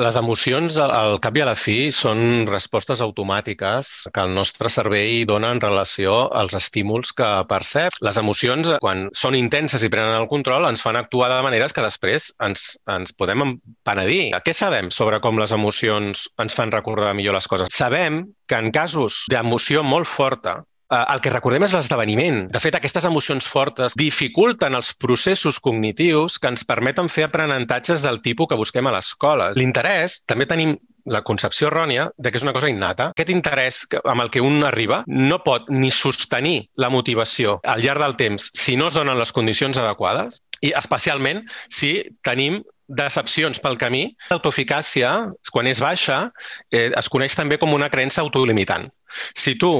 Les emocions, al cap i a la fi, són respostes automàtiques que el nostre cervell dona en relació als estímuls que percep. Les emocions, quan són intenses i prenen el control, ens fan actuar de maneres que després ens, ens podem penedir. Què sabem sobre com les emocions ens fan recordar millor les coses? Sabem que en casos d'emoció molt forta, el que recordem és l'esdeveniment. De fet, aquestes emocions fortes dificulten els processos cognitius que ens permeten fer aprenentatges del tipus que busquem a l'escola. L'interès, també tenim la concepció errònia de que és una cosa innata. Aquest interès amb el que un arriba no pot ni sostenir la motivació al llarg del temps si no es donen les condicions adequades i especialment si tenim decepcions pel camí. L'autoeficàcia, quan és baixa, eh, es coneix també com una creença autolimitant. Si tu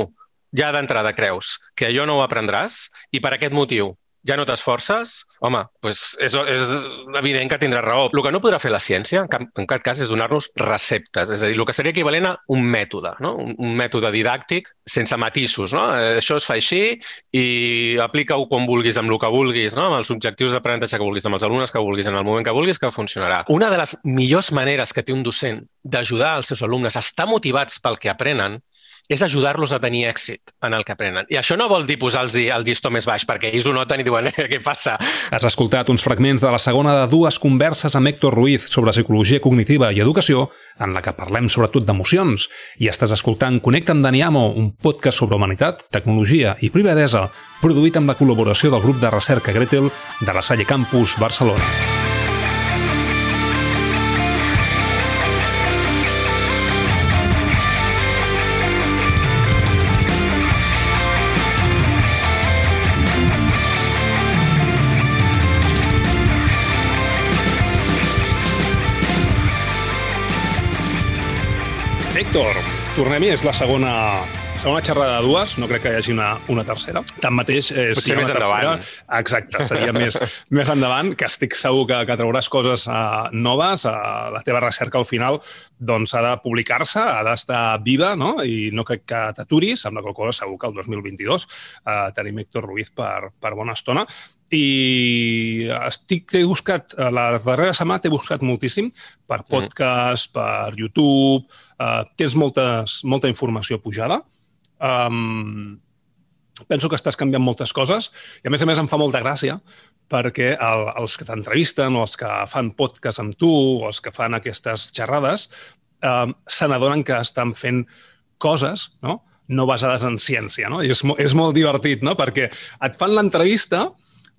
ja d'entrada creus que allò no ho aprendràs i per aquest motiu ja no t'esforces, home, doncs és, és evident que tindràs raó. El que no podrà fer la ciència, en cap, en cap cas, és donar-nos receptes. És a dir, el que seria equivalent a un mètode, no? un, un mètode didàctic sense matisos. No? Eh, això es fa així i aplica-ho quan vulguis, amb el que vulguis, no? amb els objectius d'aprenentatge que vulguis, amb els alumnes que vulguis, en el moment que vulguis, que funcionarà. Una de les millors maneres que té un docent d'ajudar els seus alumnes a estar motivats pel que aprenen és ajudar-los a tenir èxit en el que aprenen. I això no vol dir posar-los el llistó més baix, perquè ells ho noten i diuen, eh, què passa? Has escoltat uns fragments de la segona de dues converses amb Héctor Ruiz sobre psicologia cognitiva i educació, en la que parlem sobretot d'emocions, i estàs escoltant Connecta amb Daniamo, un podcast sobre humanitat, tecnologia i privadesa, produït amb la col·laboració del grup de recerca Gretel de la Salle Campus Barcelona. Víctor, tornem-hi, és la segona segona xerrada de dues, no crec que hi hagi una, una tercera. Tanmateix, eh, Potser si més tercera, endavant. Exacte, seria més, més endavant, que estic segur que, que trauràs coses uh, noves. Uh, la teva recerca al final doncs, ha de publicar-se, ha d'estar viva, no? i no crec que t'aturis, amb la qual cosa segur que el 2022 uh, eh, tenim Héctor Ruiz per, per bona estona i estic, t'he buscat, eh, la darrera setmana t'he buscat moltíssim per mm. podcast, mm. per YouTube, uh, tens moltes, molta informació pujada. Um, penso que estàs canviant moltes coses i a més a més em fa molta gràcia perquè el, els que t'entrevisten o els que fan podcast amb tu o els que fan aquestes xerrades um, se n'adonen que estan fent coses no? no basades en ciència. No? I és, és molt divertit, no? perquè et fan l'entrevista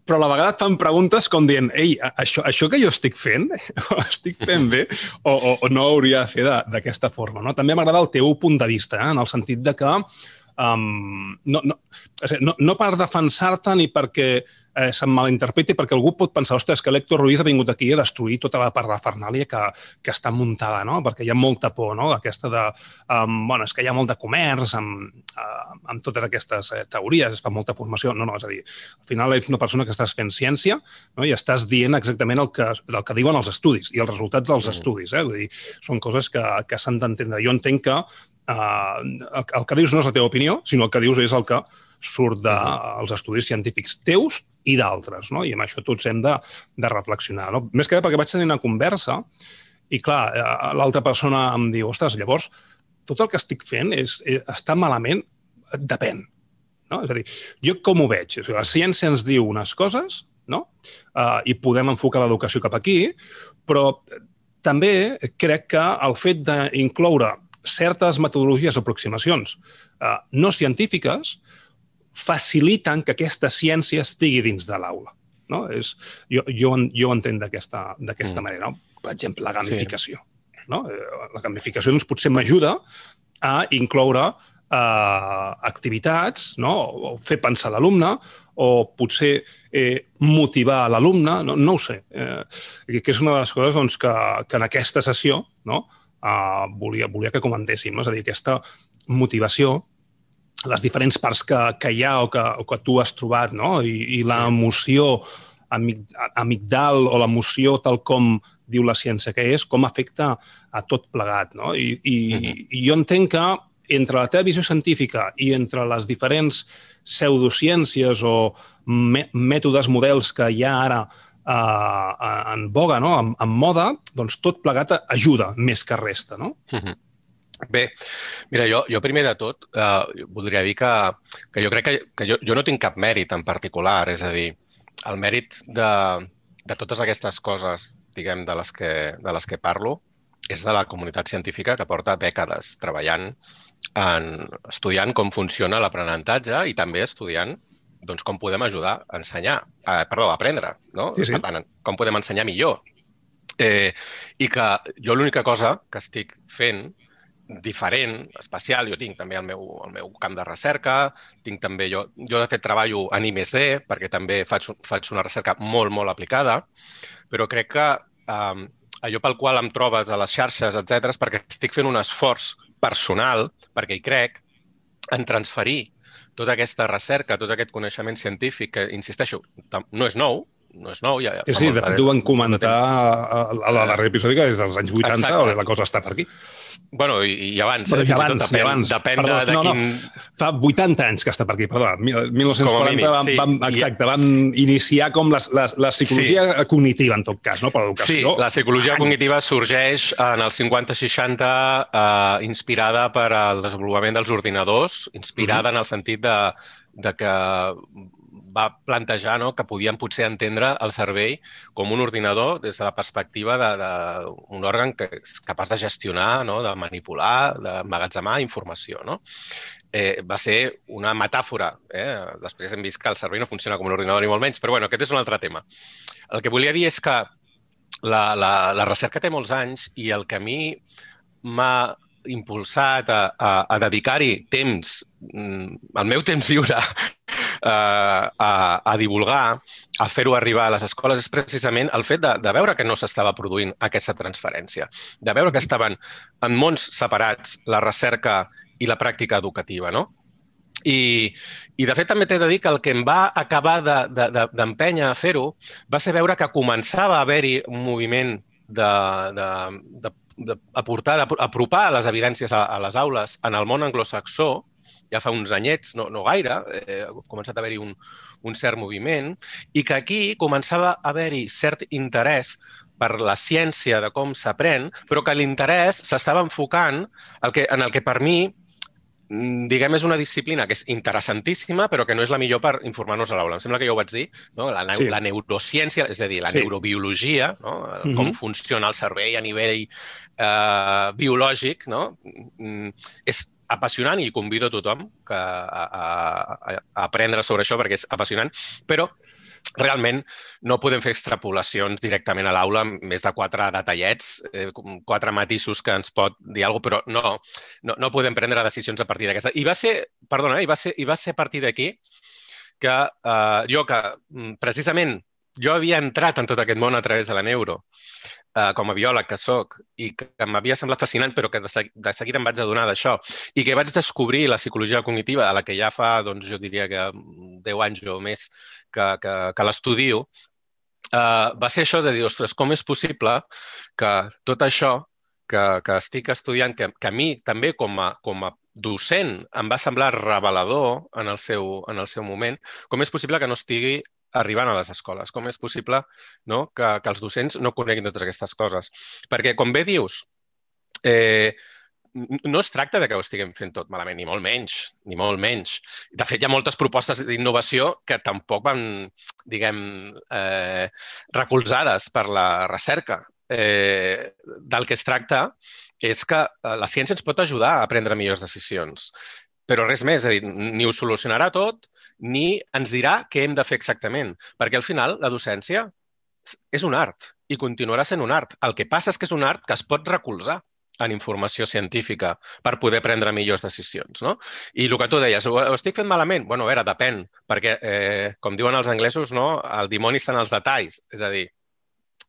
però a la vegada et fan preguntes com dient ei, això, això que jo estic fent, ho estic fent bé o, o, o no ho hauria de fer d'aquesta forma. No? També m'agrada el teu punt de vista, eh? en el sentit de que um, no, no, no, no per defensar-te ni perquè eh, se'n malinterpreti, perquè algú pot pensar, ostres, que l'Héctor Ruiz ha vingut aquí a destruir tota la part de Fernàlia que, que està muntada, no? perquè hi ha molta por, no? aquesta de... Um, bueno, és que hi ha molt de comerç amb, uh, amb totes aquestes eh, teories, es fa molta formació. No, no, és a dir, al final ets una persona que estàs fent ciència no? i estàs dient exactament el que, el que diuen els estudis i els resultats dels mm. estudis. Eh? Vull dir, són coses que, que s'han d'entendre. Jo entenc que uh, el, el que dius no és la teva opinió, sinó el que dius és el que surt dels de, estudis científics teus i d'altres, no? I amb això tots hem de, de reflexionar, no? Més que bé perquè vaig tenir una conversa i, clar, eh, l'altra persona em diu, ostres, llavors, tot el que estic fent és, és està malament? Depèn. No? És a dir, jo com ho veig? La ciència ens diu unes coses, no? Uh, I podem enfocar l'educació cap aquí, però també crec que el fet d'incloure certes metodologies o aproximacions uh, no científiques faciliten que aquesta ciència estigui dins de l'aula. No? És, jo, jo, jo ho entenc d'aquesta mm. manera. No? Per exemple, la gamificació. Sí. No? Eh, la gamificació doncs, potser m'ajuda a incloure eh, activitats, no? o fer pensar l'alumne, o potser eh, motivar l'alumne, no, no ho sé. Eh, que és una de les coses doncs, que, que en aquesta sessió no? eh, volia, volia que comentéssim. No? És a dir, aquesta motivació les diferents parts que, que hi ha o que, o que tu has trobat, no? I, i l'emoció amig, amigdal o l'emoció tal com diu la ciència que és, com afecta a tot plegat, no? I, i, uh -huh. i jo entenc que entre la teva visió científica i entre les diferents pseudociències o mètodes, models que hi ha ara uh, en boga, no? en, en moda, doncs tot plegat ajuda més que resta, no? Uh -huh. Bé, mira, jo, jo primer de tot eh, voldria dir que, que jo crec que, que jo, jo no tinc cap mèrit en particular, és a dir, el mèrit de, de totes aquestes coses, diguem, de les que, de les que parlo, és de la comunitat científica que porta dècades treballant en estudiant com funciona l'aprenentatge i també estudiant doncs, com podem ajudar a ensenyar, eh, perdó, a aprendre, no? Sí, sí. Per tant, com podem ensenyar millor. Eh, I que jo l'única cosa que estic fent diferent, especial, jo tinc també el meu, el meu camp de recerca, tinc també jo, jo de fet treballo en I+D perquè també faig, faig una recerca molt, molt aplicada, però crec que eh, allò pel qual em trobes a les xarxes, etc, és perquè estic fent un esforç personal, perquè hi crec, en transferir tota aquesta recerca, tot aquest coneixement científic, que, insisteixo, no és nou, no és nou. Ja, ja sí, sí, de fet ho van comentar a, a la darrera episodi que des dels anys 80 Exacte. la cosa està per aquí. Bueno, i, i abans. Però eh? abans, depèn, abans. Depèn perdó, de, de no, quin... No, fa 80 anys que està per aquí, perdó. 1940 mínim, vam, sí. vam, exacte, van iniciar com la, la, la psicologia sí. cognitiva, en tot cas, no? per l'educació. Sí, la psicologia cognitiva sorgeix en els 50-60 eh, inspirada per al desenvolupament dels ordinadors, inspirada uh -huh. en el sentit de, de que va plantejar no, que podien potser entendre el cervell com un ordinador des de la perspectiva d'un òrgan que és capaç de gestionar, no, de manipular, d'emmagatzemar informació. No? Eh, va ser una metàfora. Eh? Després hem vist que el cervell no funciona com un ordinador ni molt menys, però bueno, aquest és un altre tema. El que volia dir és que la, la, la recerca té molts anys i el que a mi m'ha impulsat a, a, a dedicar-hi temps, mm, el meu temps lliure, a, a, a divulgar, a fer-ho arribar a les escoles, és precisament el fet de, de veure que no s'estava produint aquesta transferència, de veure que estaven en mons separats la recerca i la pràctica educativa, no? I, I, de fet, també t'he de dir que el que em va acabar d'empènyer de, de, a fer-ho va ser veure que començava a haver-hi un moviment de, de, de d'aportar, d'apropar les evidències a, a les aules en el món anglosaxó, ja fa uns anyets, no, no gaire, eh, ha començat a haver-hi un, un cert moviment, i que aquí començava a haver-hi cert interès per la ciència de com s'aprèn, però que l'interès s'estava enfocant el que, en el que per mi Mm, diguem, és una disciplina que és interessantíssima, però que no és la millor per informar-nos a l'aula. Em sembla que ja ho vaig dir, no? la, sí. la neurociència, és a dir, la sí. neurobiologia, no? uh -huh. com funciona el cervell a nivell eh, biològic, no? Mm, és apassionant i convido a tothom que a, a, a aprendre sobre això perquè és apassionant, però realment no podem fer extrapolacions directament a l'aula amb més de quatre detallets, eh, quatre matisos que ens pot dir alguna cosa, però no, no, no podem prendre decisions a partir d'aquesta. I va ser, perdona, i va ser, i va ser a partir d'aquí que eh, jo que mm, precisament jo havia entrat en tot aquest món a través de la neuro, eh, com a biòleg que sóc, i que m'havia semblat fascinant, però que de, seg de seguida em vaig adonar d'això, i que vaig descobrir la psicologia cognitiva, a la que ja fa, doncs, jo diria que 10 anys o més que, que, que l'estudio, eh, va ser això de dir, ostres, com és possible que tot això que, que estic estudiant, que, que a mi també com a, com a docent em va semblar revelador en el, seu, en el seu moment, com és possible que no estigui arribant a les escoles? Com és possible no, que, que els docents no coneguin totes aquestes coses? Perquè, com bé dius, eh, no es tracta de que ho estiguem fent tot malament, ni molt menys, ni molt menys. De fet, hi ha moltes propostes d'innovació que tampoc van, diguem, eh, recolzades per la recerca. Eh, del que es tracta és que eh, la ciència ens pot ajudar a prendre millors decisions, però res més, és a dir, ni ho solucionarà tot, ni ens dirà què hem de fer exactament, perquè al final la docència és un art i continuarà sent un art. El que passa és que és un art que es pot recolzar en informació científica per poder prendre millors decisions. No? I el que tu deies, ho, ho estic fent malament? Bueno, a veure, depèn, perquè, eh, com diuen els anglesos, no? el dimoni està en els detalls. És a dir,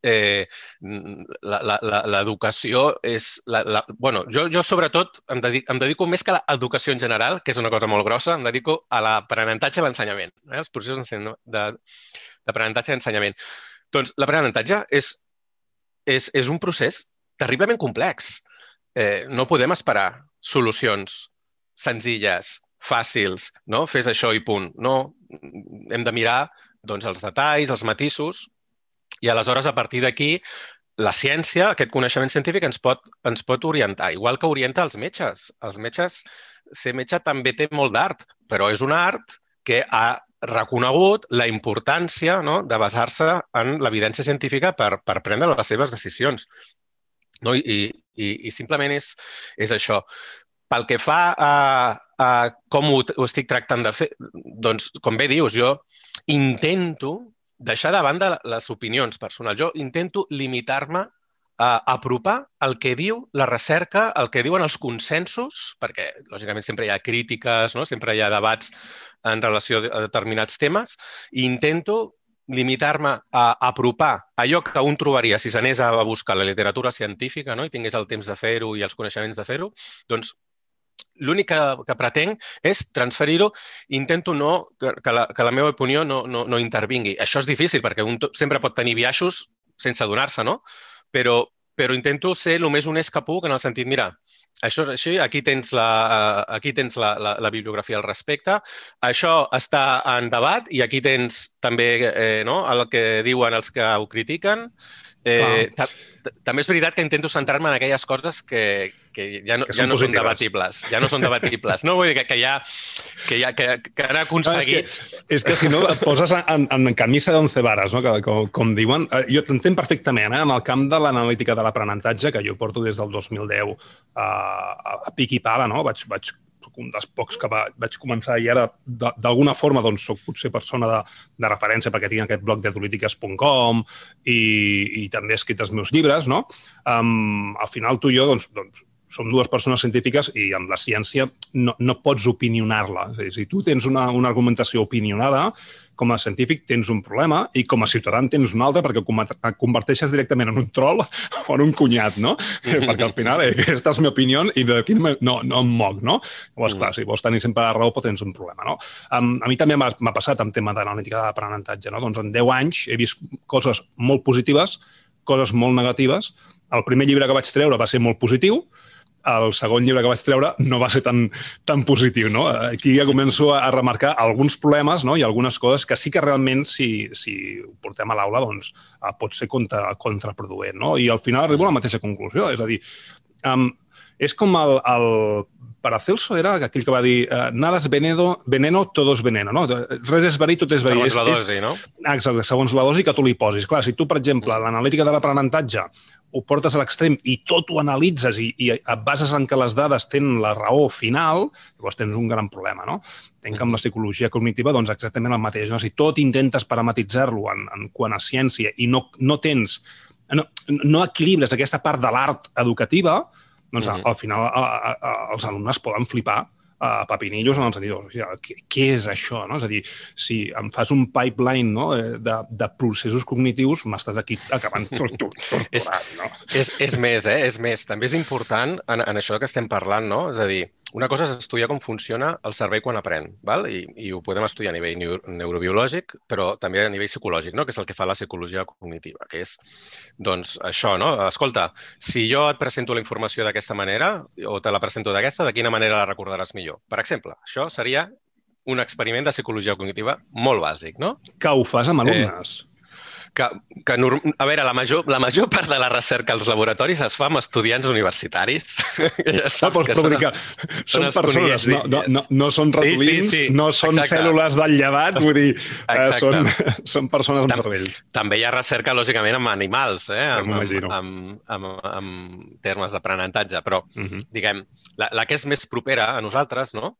eh, l'educació és... La, la, bueno, jo, jo sobretot em dedico, em dedico més que a l'educació en general, que és una cosa molt grossa, em dedico a l'aprenentatge i l'ensenyament, eh, els processos d'aprenentatge i ensenyament. Doncs l'aprenentatge és, és, és un procés terriblement complex eh, no podem esperar solucions senzilles, fàcils, no? Fes això i punt. No, hem de mirar doncs, els detalls, els matisos, I aleshores, a partir d'aquí, la ciència, aquest coneixement científic, ens pot, ens pot orientar, igual que orienta els metges. Els metges, ser metge també té molt d'art, però és un art que ha reconegut la importància no, de basar-se en l'evidència científica per, per prendre les seves decisions. No? I, i, I simplement és, és això. Pel que fa a, a com ho, ho estic tractant de fer, doncs, com bé dius, jo intento deixar de banda les opinions personals. Jo intento limitar-me a apropar el que diu la recerca, el que diuen els consensos, perquè, lògicament, sempre hi ha crítiques, no? sempre hi ha debats en relació a determinats temes, i intento limitar-me a apropar allò que un trobaria si s'anés a buscar la literatura científica no? i tingués el temps de fer-ho i els coneixements de fer-ho, doncs l'únic que, que pretenc és transferir-ho. Intento no, que, que, la, que la meva opinió no, no, no intervingui. Això és difícil perquè un sempre pot tenir biaixos sense adonar-se, no? Però, però intento ser el més honest que puc en el sentit, mira, això és així, aquí tens la, aquí tens la, la, la bibliografia al respecte, això està en debat i aquí tens també eh, no, el que diuen els que ho critiquen. Eh, també és veritat que intento centrar-me en aquelles coses que, que ja no, que ja no són debatibles. Ja no són debatibles. No, vull dir que, que ja, que, ja, que, que han aconseguit... No, és, que, és que si no et poses en, en camisa d'once vares, no? que, com, com diuen. Eh, jo t'entenc perfectament, eh? en el camp de l'analítica de l'aprenentatge, que jo porto des del 2010 a, a pic i pala, no? vaig, vaig un dels pocs que va, vaig començar i ara d'alguna forma doncs, soc potser persona de, de referència perquè tinc aquest blog de dolítiques.com i, i també he escrit els meus llibres, no? Um, al final tu i jo doncs, doncs, som dues persones científiques i amb la ciència no, no pots opinionar-la. Si tu tens una, una argumentació opinionada, com a científic tens un problema i com a ciutadà tens un altre perquè et converteixes directament en un troll o en un cunyat, no? perquè al final eh, aquesta és la meva opinió i d'aquí no, no, no em moc, no? Llavors, mm. clar, si vols tenir sempre la raó, però tens un problema, no? Um, a mi també m'ha passat amb tema d'analítica d'aprenentatge, no? Doncs en 10 anys he vist coses molt positives, coses molt negatives. El primer llibre que vaig treure va ser molt positiu, el segon llibre que vaig treure no va ser tan, tan positiu. No? Aquí ja començo a, remarcar alguns problemes no? i algunes coses que sí que realment, si, si ho portem a l'aula, doncs, uh, pot ser contra, contraproduent. No? I al final arribo a la mateixa conclusió. És a dir, um, és com el, el Paracelso era aquell que va dir uh, nada es veneno, veneno, todo es veneno. No? Res és verí, tot és verí. Segons és, la dosi, és, no? Exacte, segons la dosi que tu li posis. Clar, si tu, per exemple, mm. l'analítica de l'aprenentatge ho portes a l'extrem i tot ho analitzes i, i et bases en que les dades tenen la raó final, llavors tens un gran problema, no? Entenc que amb la psicologia cognitiva doncs exactament el mateix. No? Si tot intentes parametritzar-lo en, en quant a ciència i no, no tens no, no equilibres aquesta part de l'art educativa, doncs mm -hmm. al final a, a, a, els alumnes poden flipar a papinillos en el sentit, o sigui, què, què és això? No? És a dir, si em fas un pipeline no, eh, de, de processos cognitius, m'estàs aquí acabant torturant, és, no? És, és més, eh? És més. També és important en, en això que estem parlant, no? És a dir, una cosa és estudiar com funciona el cervell quan aprèn, val? I, i ho podem estudiar a nivell neurobiològic, però també a nivell psicològic, no? que és el que fa la psicologia cognitiva, que és doncs, això, no? Escolta, si jo et presento la informació d'aquesta manera o te la presento d'aquesta, de quina manera la recordaràs millor? Per exemple, això seria un experiment de psicologia cognitiva molt bàsic, no? Que ho fas amb alumnes. Eh, que, que a veure, la major, la major part de la recerca als laboratoris es fa amb estudiants universitaris. ja saps no, que són, que són, són persones, no, no, no, no són ratolins, sí, sí, sí. no són Exacte. cèl·lules del llevat, vull dir, eh, són, són persones amb Tam, cervells. També hi ha recerca, lògicament, amb animals, eh, amb, amb, amb, amb, amb termes d'aprenentatge, però, uh. -huh. diguem, la, la que és més propera a nosaltres, no?,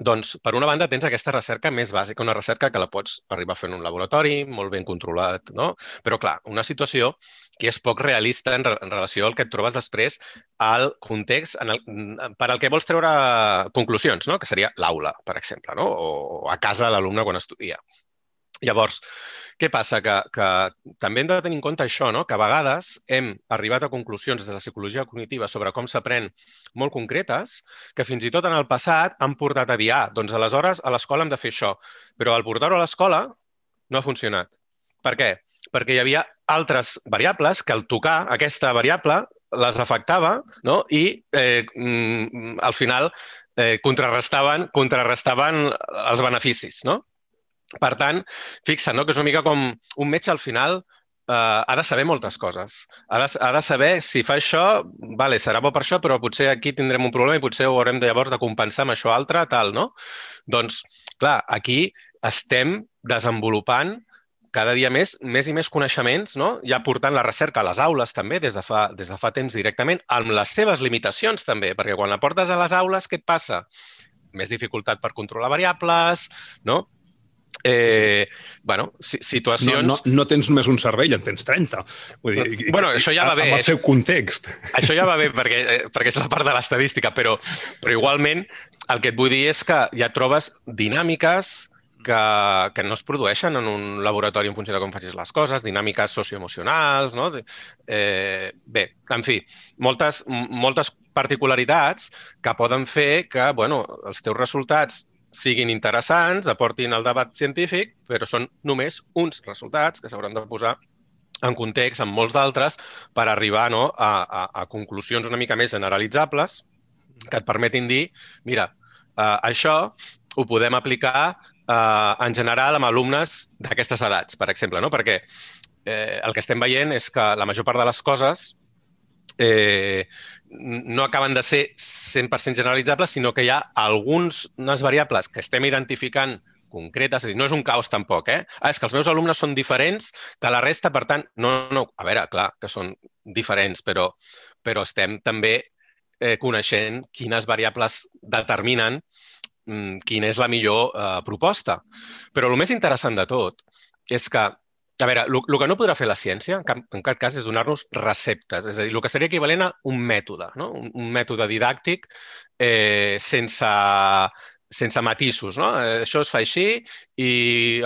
doncs, per una banda, tens aquesta recerca més bàsica, una recerca que la pots arribar a fer en un laboratori, molt ben controlat, no? Però, clar, una situació que és poc realista en, re en relació al que et trobes després al context en el, per al que vols treure conclusions, no? que seria l'aula, per exemple, no? o, o a casa l'alumne quan estudia. Llavors, què passa? Que, que també hem de tenir en compte això, no? que a vegades hem arribat a conclusions des de la psicologia cognitiva sobre com s'aprèn molt concretes, que fins i tot en el passat han portat a dir, ah, doncs aleshores a l'escola hem de fer això, però al portar-ho a l'escola no ha funcionat. Per què? Perquè hi havia altres variables que al tocar aquesta variable les afectava no? i eh, mm, al final eh, contrarrestaven, contrarrestaven els beneficis. No? Per tant, fixa't, no? que és una mica com un metge al final uh, ha de saber moltes coses. Ha de, ha de saber si fa això, vale, serà bo per això, però potser aquí tindrem un problema i potser ho haurem de llavors de compensar amb això altre, tal, no? Doncs, clar, aquí estem desenvolupant cada dia més, més i més coneixements, no? ja portant la recerca a les aules també, des de, fa, des de fa temps directament, amb les seves limitacions també, perquè quan la portes a les aules, què et passa? Més dificultat per controlar variables, no? Eh, bueno, situacions... No, no, no tens només un cervell, en tens 30. Vull dir, bueno, això ja va bé. Amb el seu context. Això ja va bé perquè, eh, perquè és la part de l'estadística, però, però igualment el que et vull dir és que ja trobes dinàmiques que, que no es produeixen en un laboratori en funció de com facis les coses, dinàmiques socioemocionals, no? Eh, bé, en fi, moltes, moltes particularitats que poden fer que bueno, els teus resultats siguin interessants, aportin al debat científic, però són només uns resultats que s'hauran de posar en context amb molts d'altres per arribar no, a, a, a conclusions una mica més generalitzables que et permetin dir, mira, eh, això ho podem aplicar eh, en general amb alumnes d'aquestes edats, per exemple, no? perquè eh, el que estem veient és que la major part de les coses eh, no acaben de ser 100% generalitzables, sinó que hi ha algunes variables que estem identificant concretes, és a dir, no és un caos tampoc, eh? Ah, és que els meus alumnes són diferents que la resta, per tant, no, no, a veure, clar, que són diferents, però, però estem també eh, coneixent quines variables determinen mm, quina és la millor eh, proposta. Però el més interessant de tot és que a veure, el, el que no podrà fer la ciència, en cap, en cap cas, és donar-nos receptes. És a dir, el que seria equivalent a un mètode, no? un, un mètode didàctic eh, sense, sense matisos. No? Eh, això es fa així i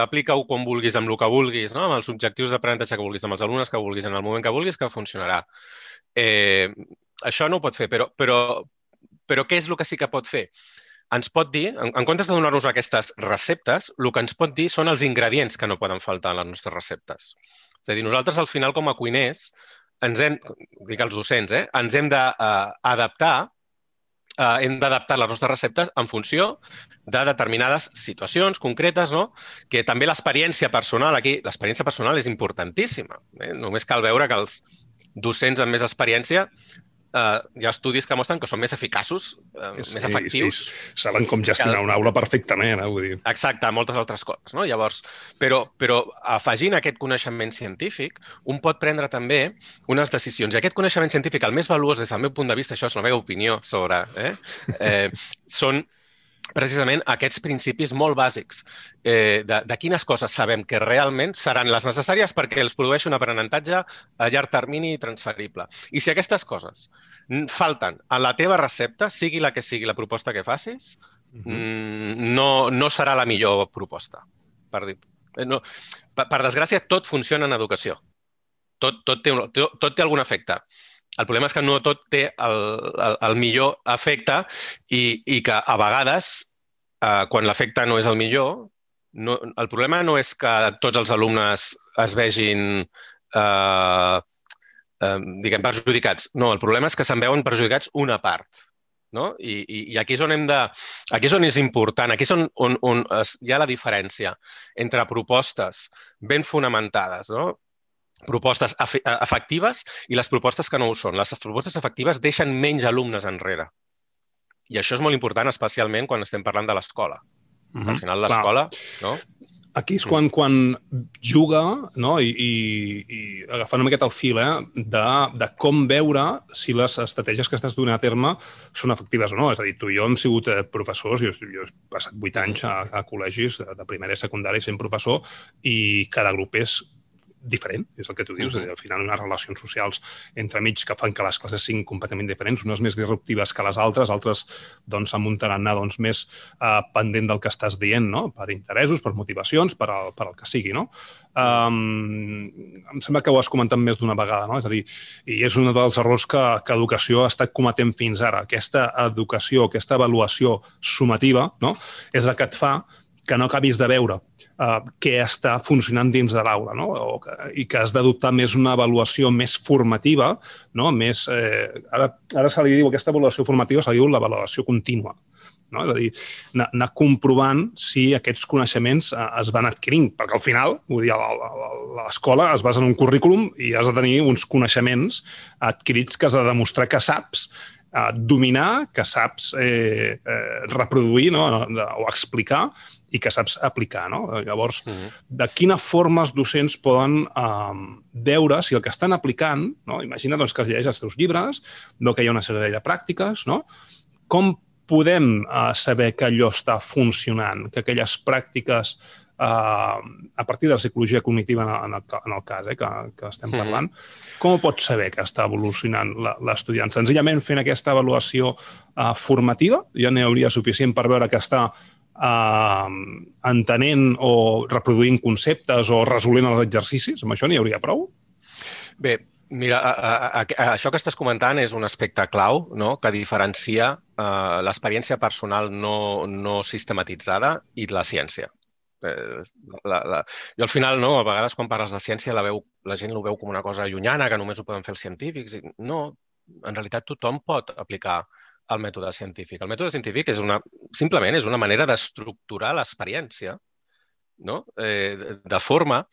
aplica-ho com vulguis, amb el que vulguis, no? amb els objectius d'aprenentatge que vulguis, amb els alumnes que vulguis, en el moment que vulguis, que funcionarà. Eh, això no ho pot fer, però, però, però què és el que sí que pot fer? Ens pot dir, en, en comptes de donar-nos aquestes receptes, el que ens pot dir són els ingredients que no poden faltar en les nostres receptes. És a dir, nosaltres al final com a cuiners, ens hem, dic als docents, eh, ens hem d'adaptar uh, uh, hem d'adaptar les nostres receptes en funció de determinades situacions concretes, no? que també l'experiència personal, aquí l'experiència personal és importantíssima. Eh? Només cal veure que els docents amb més experiència eh, hi ha estudis que mostren que són més eficaços, eh, sí, més efectius. Sí, saben com gestionar una aula perfectament, eh, vull dir. Exacte, moltes altres coses. No? Llavors, però, però afegint aquest coneixement científic, un pot prendre també unes decisions. I aquest coneixement científic, el més valuós des del meu punt de vista, això és la meva opinió sobre, eh, eh, són precisament aquests principis molt bàsics eh, de, de quines coses sabem que realment seran les necessàries perquè els produeix un aprenentatge a llarg termini i transferible. I si aquestes coses falten a la teva recepta, sigui la que sigui la proposta que facis, uh mhm. -huh. no, no serà la millor proposta. Per, dir, eh, no, per, per desgràcia, tot funciona en educació. Tot, tot, té, tot, tot té algun efecte. El problema és que no tot té el, el, el millor efecte i, i que a vegades, eh, quan l'efecte no és el millor, no, el problema no és que tots els alumnes es vegin eh, eh, diguem, perjudicats. No, el problema és que se'n veuen perjudicats una part. No? I, i, I aquí és on hem de... Aquí és on és important, aquí és on, on, on es, hi ha la diferència entre propostes ben fonamentades, no? Propostes efectives i les propostes que no ho són. Les propostes efectives deixen menys alumnes enrere. I això és molt important, especialment quan estem parlant de l'escola. Mm -hmm. Al final l'escola, no? Aquí és quan, quan juga, no? I, i, i agafant una miqueta el fil, eh? de, de com veure si les estratègies que estàs donant a terme són efectives o no. És a dir, tu i jo hem sigut eh, professors, jo, jo he passat vuit anys a, a col·legis de, de primària i secundària sent professor i cada grup és diferent, és el que tu dius. Uh -huh. Al final, unes relacions socials entre mig que fan que les classes siguin completament diferents, unes més disruptives que les altres, altres doncs, s'amuntaran anar doncs, més uh, pendent del que estàs dient, no? per interessos, per motivacions, per al, per al que sigui. No? Um, em sembla que ho has comentat més d'una vegada, no? és a dir, i és un dels errors que, que educació ha estat cometent fins ara. Aquesta educació, aquesta avaluació sumativa, no? és la que et fa que no acabis de veure uh, què està funcionant dins de l'aula no? o que, i que has d'adoptar més una avaluació més formativa, no? més, eh, ara, ara se li diu aquesta avaluació formativa, se li diu l'avaluació contínua. no? És a dir, anar, anar comprovant si aquests coneixements eh, es van adquirint, perquè al final, vull dir, l'escola es basa en un currículum i has de tenir uns coneixements adquirits que has de demostrar que saps eh, dominar, que saps eh, eh, reproduir no? o explicar i que saps aplicar. No? Llavors, uh -huh. de quina forma els docents poden eh, veure si el que estan aplicant, no? imagina doncs, que es llegeix els teus llibres, no que hi ha una sèrie de pràctiques, no? com podem eh, saber que allò està funcionant, que aquelles pràctiques eh, a partir de la psicologia cognitiva en el, en el cas eh, que, que estem parlant, mm. com pot saber que està evolucionant l'estudiant? Senzillament fent aquesta avaluació eh, formativa ja n'hi hauria suficient per veure que està eh, entenent o reproduint conceptes o resolent els exercicis? Amb això n'hi hauria prou? Bé, Mira, a, a, a, això que estàs comentant és un aspecte clau no? que diferencia uh, l'experiència personal no, no sistematitzada i la ciència. Eh, la, la... Jo al final, no, a vegades quan parles de ciència la, veu, la gent ho veu com una cosa llunyana, que només ho poden fer els científics. I no, en realitat tothom pot aplicar el mètode científic. El mètode científic és una, simplement és una manera d'estructurar l'experiència no? eh, de forma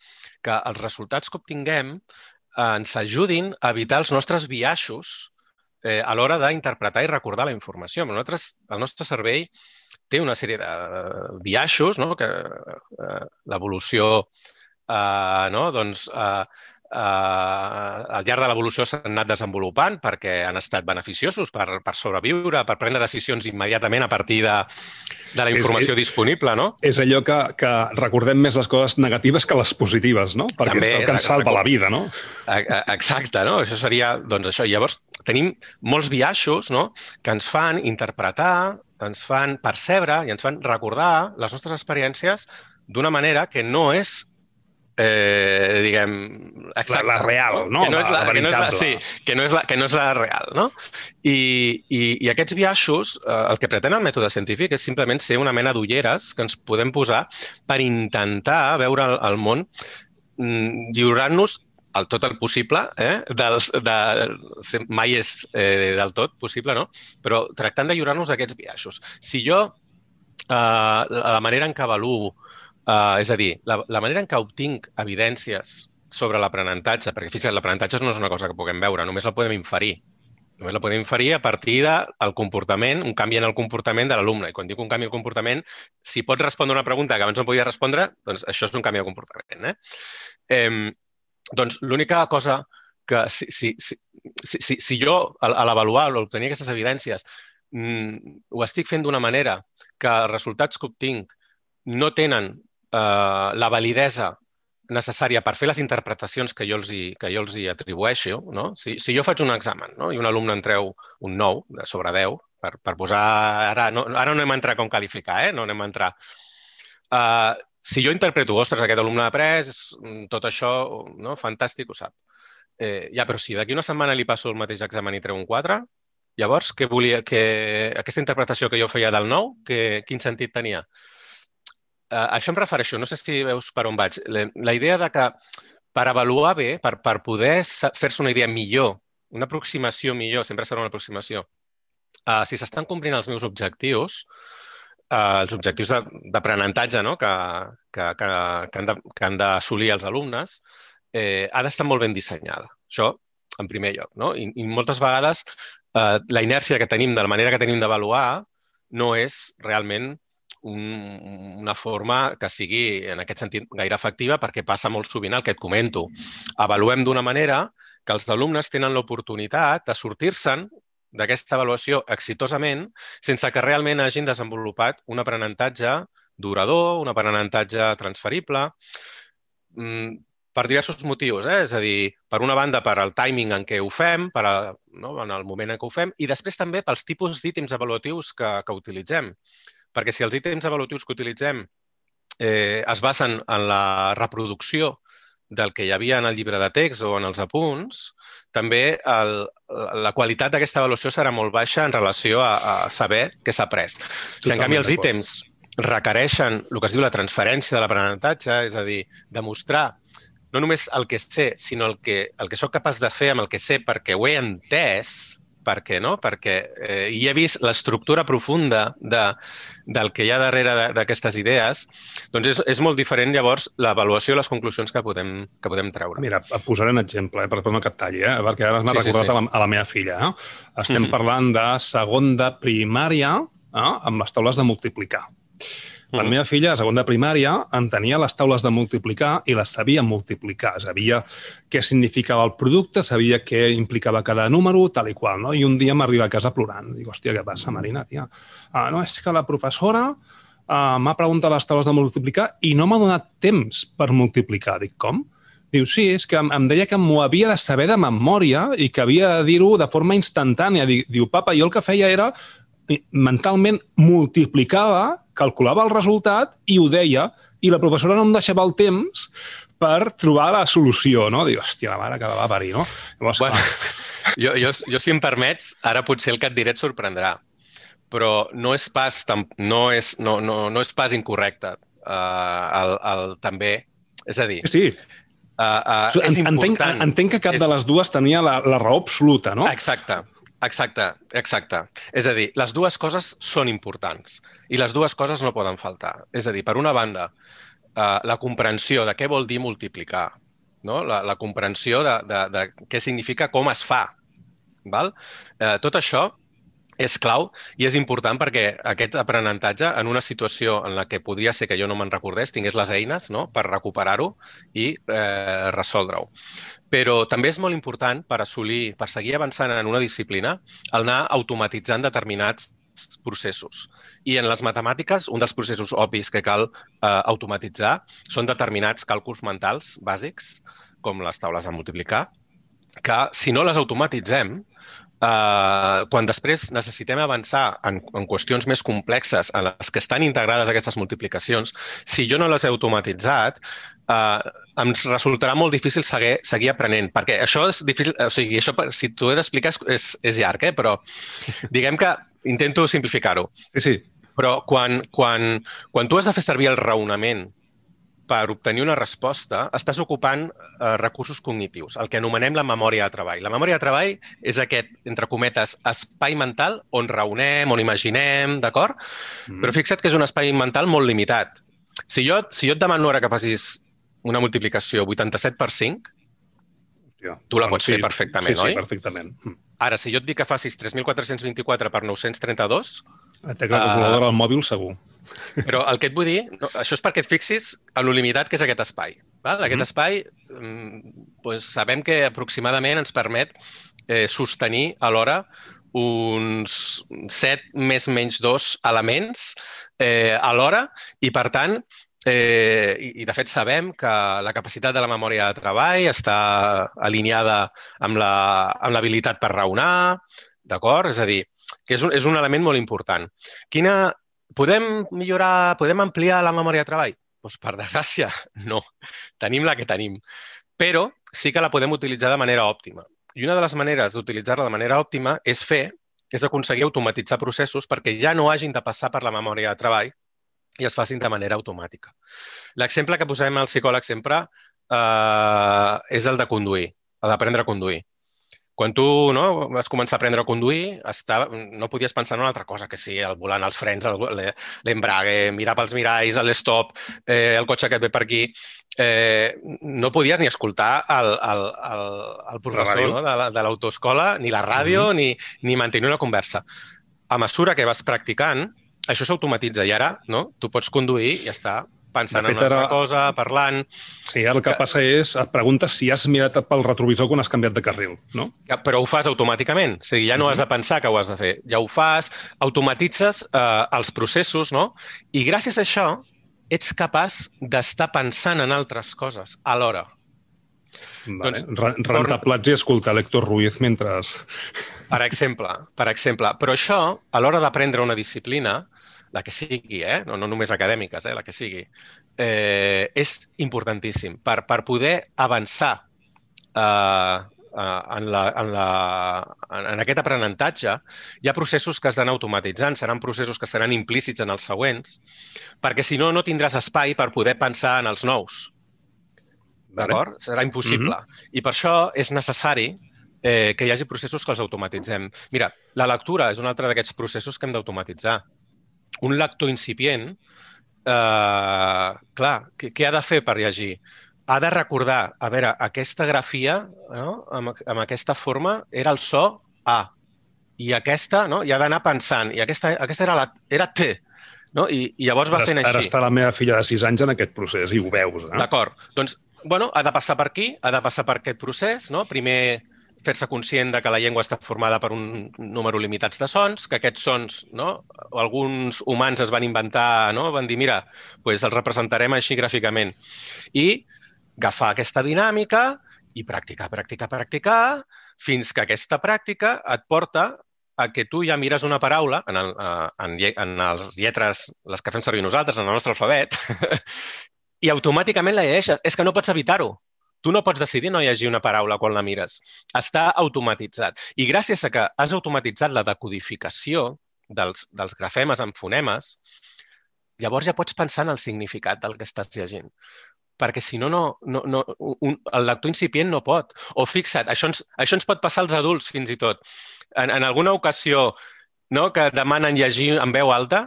que els resultats que obtinguem eh, ens ajudin a evitar els nostres biaixos eh, a l'hora d'interpretar i recordar la informació. Nosaltres, el nostre cervell té una sèrie de biaixos no? que eh, l'evolució eh, no? doncs, eh, eh, al llarg de l'evolució s'han anat desenvolupant perquè han estat beneficiosos per, per sobreviure, per prendre decisions immediatament a partir de, de la informació és, disponible, no? És allò que, que recordem més les coses negatives que les positives, no? Perquè També, és el que ens salva la vida, no? Exacte, no? Això seria, doncs això. Llavors, tenim molts biaixos, no?, que ens fan interpretar ens fan percebre i ens fan recordar les nostres experiències d'una manera que no és eh, diguem... Exacte, la, la real, no? Que no és la, la, que no és la, sí, que no és la, que no és la real, no? I, i, i aquests biaixos, eh, el que pretén el mètode científic és simplement ser una mena d'ulleres que ens podem posar per intentar veure el, el món mm, lliurant-nos el tot el possible, eh? Dels, de, mai és eh, del tot possible, no? Però tractant de lliurar-nos d'aquests biaixos. Si jo, eh, la manera en què avaluo, eh, és a dir, la, la manera en què obtinc evidències sobre l'aprenentatge, perquè fixa't, l'aprenentatge no és una cosa que puguem veure, només la podem inferir. Només la podem inferir a partir del comportament, un canvi en el comportament de l'alumne. I quan dic un canvi en el comportament, si pot respondre una pregunta que abans no podia respondre, doncs això és un canvi de comportament. Eh? Eh, doncs l'única cosa que si, si, si, si, si jo a, a l'avaluar o obtenir aquestes evidències mm, ho estic fent d'una manera que els resultats que obtinc no tenen eh, la validesa necessària per fer les interpretacions que jo els hi, que jo els hi atribueixo, no? si, si jo faig un examen no? i un alumne en treu un 9 de sobre 10, per, per posar... Ara no, ara no anem a entrar com qualificar, eh? no anem a entrar. Uh, si jo interpreto, ostres, aquest alumne ha après, tot això, no? fantàstic, ho sap. Eh, ja, però si d'aquí una setmana li passo el mateix examen i treu un 4, llavors, què volia, que, aquesta interpretació que jo feia del 9, que, quin sentit tenia? Eh, això em refereixo, no sé si veus per on vaig. La, la idea de que per avaluar bé, per, per poder fer-se una idea millor, una aproximació millor, sempre serà una aproximació, uh, si s'estan complint els meus objectius, eh, els objectius d'aprenentatge no? que, que, que, que han que han d'assolir els alumnes, eh, ha d'estar molt ben dissenyada. Això, en primer lloc. No? I, i moltes vegades eh, la inèrcia que tenim, de la manera que tenim d'avaluar, no és realment un, una forma que sigui, en aquest sentit, gaire efectiva perquè passa molt sovint el que et comento. Avaluem d'una manera que els alumnes tenen l'oportunitat de sortir-se'n d'aquesta avaluació exitosament sense que realment hagin desenvolupat un aprenentatge durador, un aprenentatge transferible, mm, per diversos motius. Eh? És a dir, per una banda, per al timing en què ho fem, per a, no? en el moment en què ho fem, i després també pels tipus d'ítems avaluatius que, que utilitzem. Perquè si els ítems avaluatius que utilitzem eh, es basen en la reproducció del que hi havia en el llibre de text o en els apunts, també el, la qualitat d'aquesta avaluació serà molt baixa en relació a, a saber què s'ha après. Si en canvi els ítems requereixen el que es diu la transferència de l'aprenentatge, és a dir, demostrar no només el que sé, sinó el que, el que sóc capaç de fer amb el que sé perquè ho he entès, Per què, no? Perquè eh, hi he vist l'estructura profunda de, del que hi ha darrere d'aquestes idees, doncs és, és molt diferent llavors l'avaluació i les conclusions que podem, que podem treure. Mira, et posaré un exemple, eh, per no que et talli, eh? perquè ara m'ha sí, recordat sí, sí. A, la, a la meva filla. Eh? Estem mm -hmm. parlant de segon de primària eh? amb les taules de multiplicar. La mm. meva filla, a segon de primària, entenia les taules de multiplicar i les sabia multiplicar. Sabia què significava el producte, sabia què implicava cada número, tal i qual. No? I un dia m'arriba a casa plorant. Dic, hòstia, què passa, Marina, tia? Ah, no, és que la professora uh, m'ha preguntat les taules de multiplicar i no m'ha donat temps per multiplicar. Dic, com? Diu, sí, és que em deia que m'ho havia de saber de memòria i que havia de dir-ho de forma instantània. Diu, papa, jo el que feia era mentalment multiplicava, calculava el resultat i ho deia, i la professora no em deixava el temps per trobar la solució, no? Dic, hòstia, la mare que va parir, no? Llavors, bueno, jo, jo, jo, si em permets, ara potser el que et diré et sorprendrà, però no és pas, no és, no, no, no és pas incorrecte uh, el, el, també. És a dir, sí. Uh, uh, és entenc, important. Entenc que cap és... de les dues tenia la, la raó absoluta, no? Exacte. Exacte, exacte. És a dir, les dues coses són importants i les dues coses no poden faltar. És a dir, per una banda, eh, la comprensió de què vol dir multiplicar, no? la, la comprensió de, de, de què significa, com es fa. Val? Eh, tot això és clau i és important perquè aquest aprenentatge, en una situació en la que podria ser que jo no me'n recordés, tingués les eines no? per recuperar-ho i eh, resoldre-ho. Però també és molt important per assolir, per seguir avançant en una disciplina, el anar automatitzant determinats processos. I en les matemàtiques, un dels processos obvis que cal eh, automatitzar són determinats càlculs mentals bàsics, com les taules de multiplicar, que si no les automatitzem, Uh, quan després necessitem avançar en, en qüestions més complexes en les que estan integrades aquestes multiplicacions, si jo no les he automatitzat, uh, em resultarà molt difícil seguir, seguir aprenent, perquè això és difícil, o sigui, això, si t'ho he d'explicar és, és, és llarg, eh? però diguem que intento simplificar-ho. Sí, sí. Però quan, quan, quan tu has de fer servir el raonament per obtenir una resposta, estàs ocupant eh, recursos cognitius, el que anomenem la memòria de treball. La memòria de treball és aquest, entre cometes, espai mental on raonem, on imaginem, d'acord? Mm. Però fixa't que és un espai mental molt limitat. Si jo, si jo et demano ara que facis una multiplicació 87 per 5, Hòstia, tu la pots sí, fer perfectament, sí, sí, oi? Sí, perfectament. Mm. Ara, si jo et dic que facis 3.424 per 932... Té la calculadora al mòbil, segur. Però el que et vull dir, no, això és perquè et fixis en lo limitat que és aquest espai. Val? Aquest mm -hmm. espai, pues, sabem que aproximadament ens permet eh, sostenir alhora uns 7 més menys 2 elements eh, alhora i, per tant, Eh, i, I, de fet, sabem que la capacitat de la memòria de treball està alineada amb l'habilitat per raonar, d'acord? És a dir, que és un, és un element molt important. Quina, Podem millorar, podem ampliar la memòria de treball? Doncs per desgràcia, no. Tenim la que tenim. Però sí que la podem utilitzar de manera òptima. I una de les maneres d'utilitzar-la de manera òptima és fer, és aconseguir automatitzar processos perquè ja no hagin de passar per la memòria de treball i es facin de manera automàtica. L'exemple que posem al psicòleg sempre eh, és el de conduir, el d'aprendre a conduir. Quan tu no, vas començar a aprendre a conduir, estava, no podies pensar en una altra cosa, que sí, el volant, els frens, l'embrague, mirar pels miralls, l'estop, eh, el cotxe que et ve per aquí. Eh, no podies ni escoltar el, el, el, el professor no, de l'autoescola, ni la ràdio, mm -hmm. ni, ni mantenir una conversa. A mesura que vas practicant, això s'automatitza i ara no, tu pots conduir i ja està pensant fet, en una altra ara... cosa, parlant... Sí, el que, que passa és, et preguntes si has mirat pel retrovisor quan has canviat de carril, no? Ja, però ho fas automàticament, o sigui, ja no uh -huh. has de pensar que ho has de fer, ja ho fas, automatitzes eh, els processos, no? I gràcies a això ets capaç d'estar pensant en altres coses alhora. Vale. Doncs, Rentar plats i escoltar l'Hector Ruiz mentre... Per exemple, per exemple. Però això, a l'hora d'aprendre una disciplina, la que sigui, eh? no, no només acadèmiques, eh? la que sigui, eh, és importantíssim per, per poder avançar eh, en, la, en, la, en aquest aprenentatge, hi ha processos que es dan automatitzant, seran processos que seran implícits en els següents, perquè si no, no tindràs espai per poder pensar en els nous. D'acord? Serà impossible. Mm -hmm. I per això és necessari eh, que hi hagi processos que els automatitzem. Mira, la lectura és un altre d'aquests processos que hem d'automatitzar. Un lector incipient, eh, clar, què, què ha de fer per llegir? Ha de recordar, a veure, aquesta grafia, no? amb, amb aquesta forma, era el so A. I aquesta, no? I ha d'anar pensant. I aquesta, aquesta era, la, era T. No? I, I llavors va ara, fent així. Ara està la meva filla de 6 anys en aquest procés i ho veus. Eh? D'acord. Doncs, bueno, ha de passar per aquí, ha de passar per aquest procés. No? Primer, fer-se conscient de que la llengua està formada per un número limitats de sons, que aquests sons, no? alguns humans es van inventar, no? van dir, mira, pues els representarem així gràficament. I agafar aquesta dinàmica i practicar, practicar, practicar, fins que aquesta pràctica et porta a que tu ja mires una paraula en, el, en, en les lletres, les que fem servir nosaltres, en el nostre alfabet, i automàticament la llegeixes. És que no pots evitar-ho. Tu no pots decidir no llegir una paraula quan la mires. Està automatitzat. I gràcies a que has automatitzat la decodificació dels, dels grafemes en fonemes, llavors ja pots pensar en el significat del que estàs llegint perquè si no, no, no, no un, el lector incipient no pot. O fixa't, això ens, això ens pot passar als adults fins i tot. En, en alguna ocasió no, que demanen llegir en veu alta,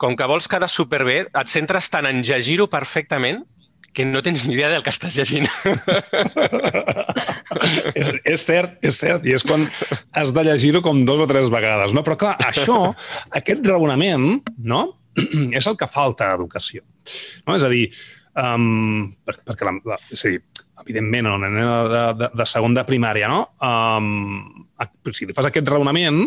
com que vols quedar superbé, et centres tant en llegir-ho perfectament que no tens ni idea del que estàs llegint. és, és cert, és cert, i és quan has de llegir-ho com dos o tres vegades, no? Però clar, això, aquest raonament, no?, és el que falta a educació. No? És a dir, um, per, perquè la, la, és a dir, evidentment, una nena de, de, de segon de primària, no? Um, si li fas aquest raonament,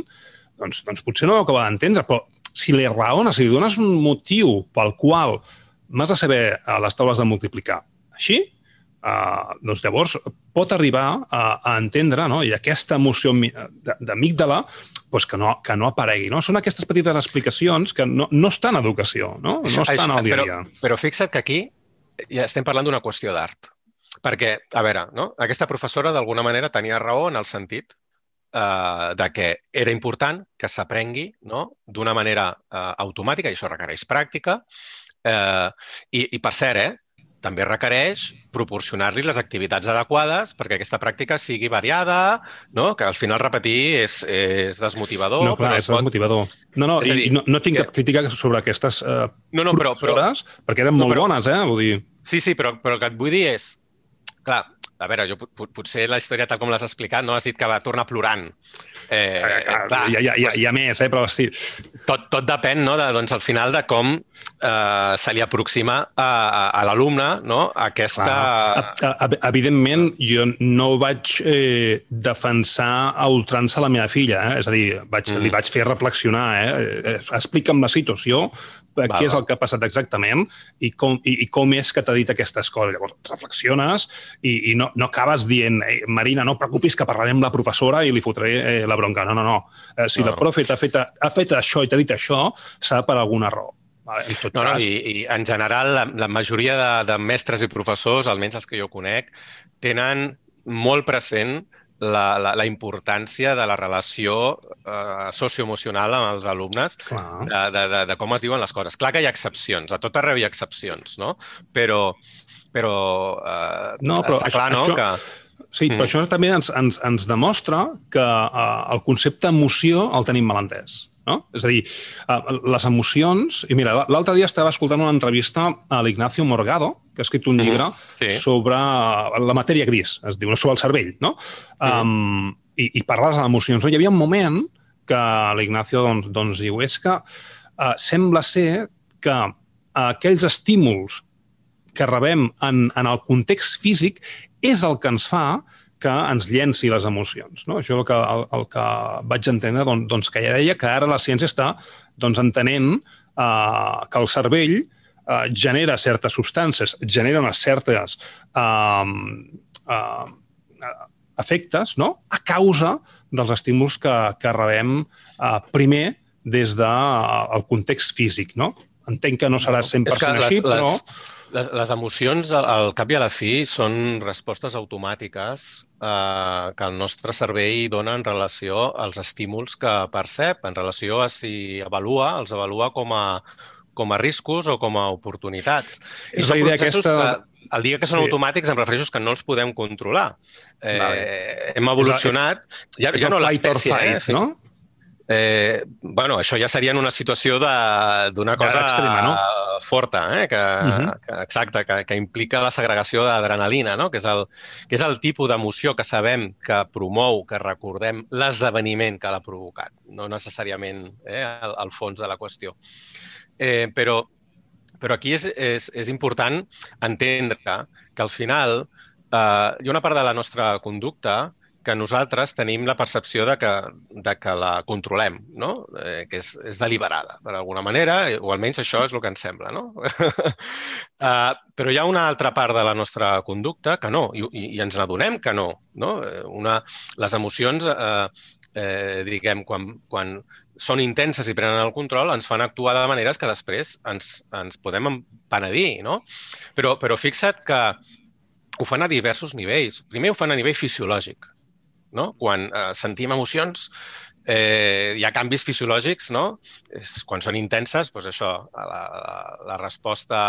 doncs, doncs potser no ho acaba d'entendre, però si li raones, si li dones un motiu pel qual m'has de saber a les taules de multiplicar així, uh, doncs llavors pot arribar a, a entendre, no? i aquesta emoció d'amígdala doncs que, no, que no aparegui. No? Són aquestes petites explicacions que no, no estan en educació, no, no estan al dia a dia. Però, però fixa't que aquí ja estem parlant d'una qüestió d'art. Perquè, a veure, no? aquesta professora d'alguna manera tenia raó en el sentit eh, de que era important que s'aprengui no? d'una manera eh, automàtica, i això requereix pràctica, eh, i, i per cert, eh, també requereix proporcionar-li les activitats adequades perquè aquesta pràctica sigui variada, no? que al final repetir és, és desmotivador. No, clar, és pot... desmotivador. No, no, dir, i no, no tinc que... cap crítica sobre aquestes uh, no, no, però, però, perquè eren no, molt però, bones, eh? Vull dir... Sí, sí, però, però el que et vull dir és... Clar, a veure, jo potser la història tal com l'has explicat, no has dit que va tornar plorant. Eh, eh, clar, clar, hi, ha, hi, ha, hi ha més, eh, però sí. Tot, tot depèn, no?, de, doncs, al final de com eh, se li aproxima a, a, a l'alumne no? aquesta... Ah, evidentment, jo no vaig eh, defensar a ultrança la meva filla, eh? és a dir, vaig, mm. li vaig fer reflexionar, eh? eh explica'm la situació, va, què és el que ha passat exactament i com, i, i com és que t'ha dit aquestes coses. Llavors, reflexiones i, i no, no acabes dient Marina, no preocupis que parlarem amb la professora i li fotré eh, la bronca. No, no, no. Eh, si no. la profe t'ha fet, ha fet això i t'ha dit això, serà per alguna raó. Vale, en tot no, cas... no, i, i en general la, la majoria de, de mestres i professors, almenys els que jo conec, tenen molt present la, la, la importància de la relació eh, socioemocional amb els alumnes, de, de, de, de com es diuen les coses. Clar que hi ha excepcions, a tot arreu hi ha excepcions, no? Però, però, eh, no, però està això, clar, no? Això... Que... Sí, mm. però això també ens, ens, ens demostra que uh, el concepte emoció el tenim mal entès. No? És a dir, uh, les emocions... I mira, l'altre dia estava escoltant una entrevista a l'Ignacio Morgado, que ha escrit un llibre uh -huh. sí. sobre la matèria gris, es diu, sobre el cervell, no? Uh -huh. um, i, I parla de les emocions. No? Hi havia un moment que l'Ignacio doncs, doncs diu és que uh, sembla ser que aquells estímuls que rebem en, en el context físic és el que ens fa que ens llenci les emocions. No? Això és el que, el, el que vaig entendre, doncs, doncs que ja deia que ara la ciència està doncs, entenent uh, que el cervell eh, genera certes substàncies, genera unes certes eh, eh, efectes no? a causa dels estímuls que, que rebem eh, primer des del de, el context físic. No? Entenc que no serà 100% no. les, així, però... Les, les, les emocions, al cap i a la fi, són respostes automàtiques eh, que el nostre cervell dona en relació als estímuls que percep, en relació a si avalua, els avalua com a, com a riscos o com a oportunitats. És I la idea aquesta... Que, el dia que són sí. automàtics em refereixo que no els podem controlar. Eh, vale. Hem evolucionat... És el, ja, ja no l'espècie, eh? no? Eh, bueno, això ja seria en una situació d'una cosa extrema, no? forta, eh? que, uh -huh. que, exacte, que, que implica la segregació d'adrenalina, no? que, és el, que és el tipus d'emoció que sabem que promou, que recordem l'esdeveniment que l'ha provocat, no necessàriament eh, el, el fons de la qüestió. Eh, però, però aquí és, és, és important entendre que al final eh, hi ha una part de la nostra conducta que nosaltres tenim la percepció de que, de que la controlem, no? eh, que és, és deliberada, per alguna manera, o almenys això és el que ens sembla. No? uh, però hi ha una altra part de la nostra conducta que no, i, i ens n'adonem que no. no? Eh, una, les emocions, eh, eh, diguem, quan, quan són intenses i prenen el control, ens fan actuar de maneres que després ens, ens podem penedir. No? Però, però fixa't que ho fan a diversos nivells. Primer ho fan a nivell fisiològic no? Quan eh, sentim emocions, eh, hi ha canvis fisiològics, no? És, quan són intenses, doncs això, la, la, la resposta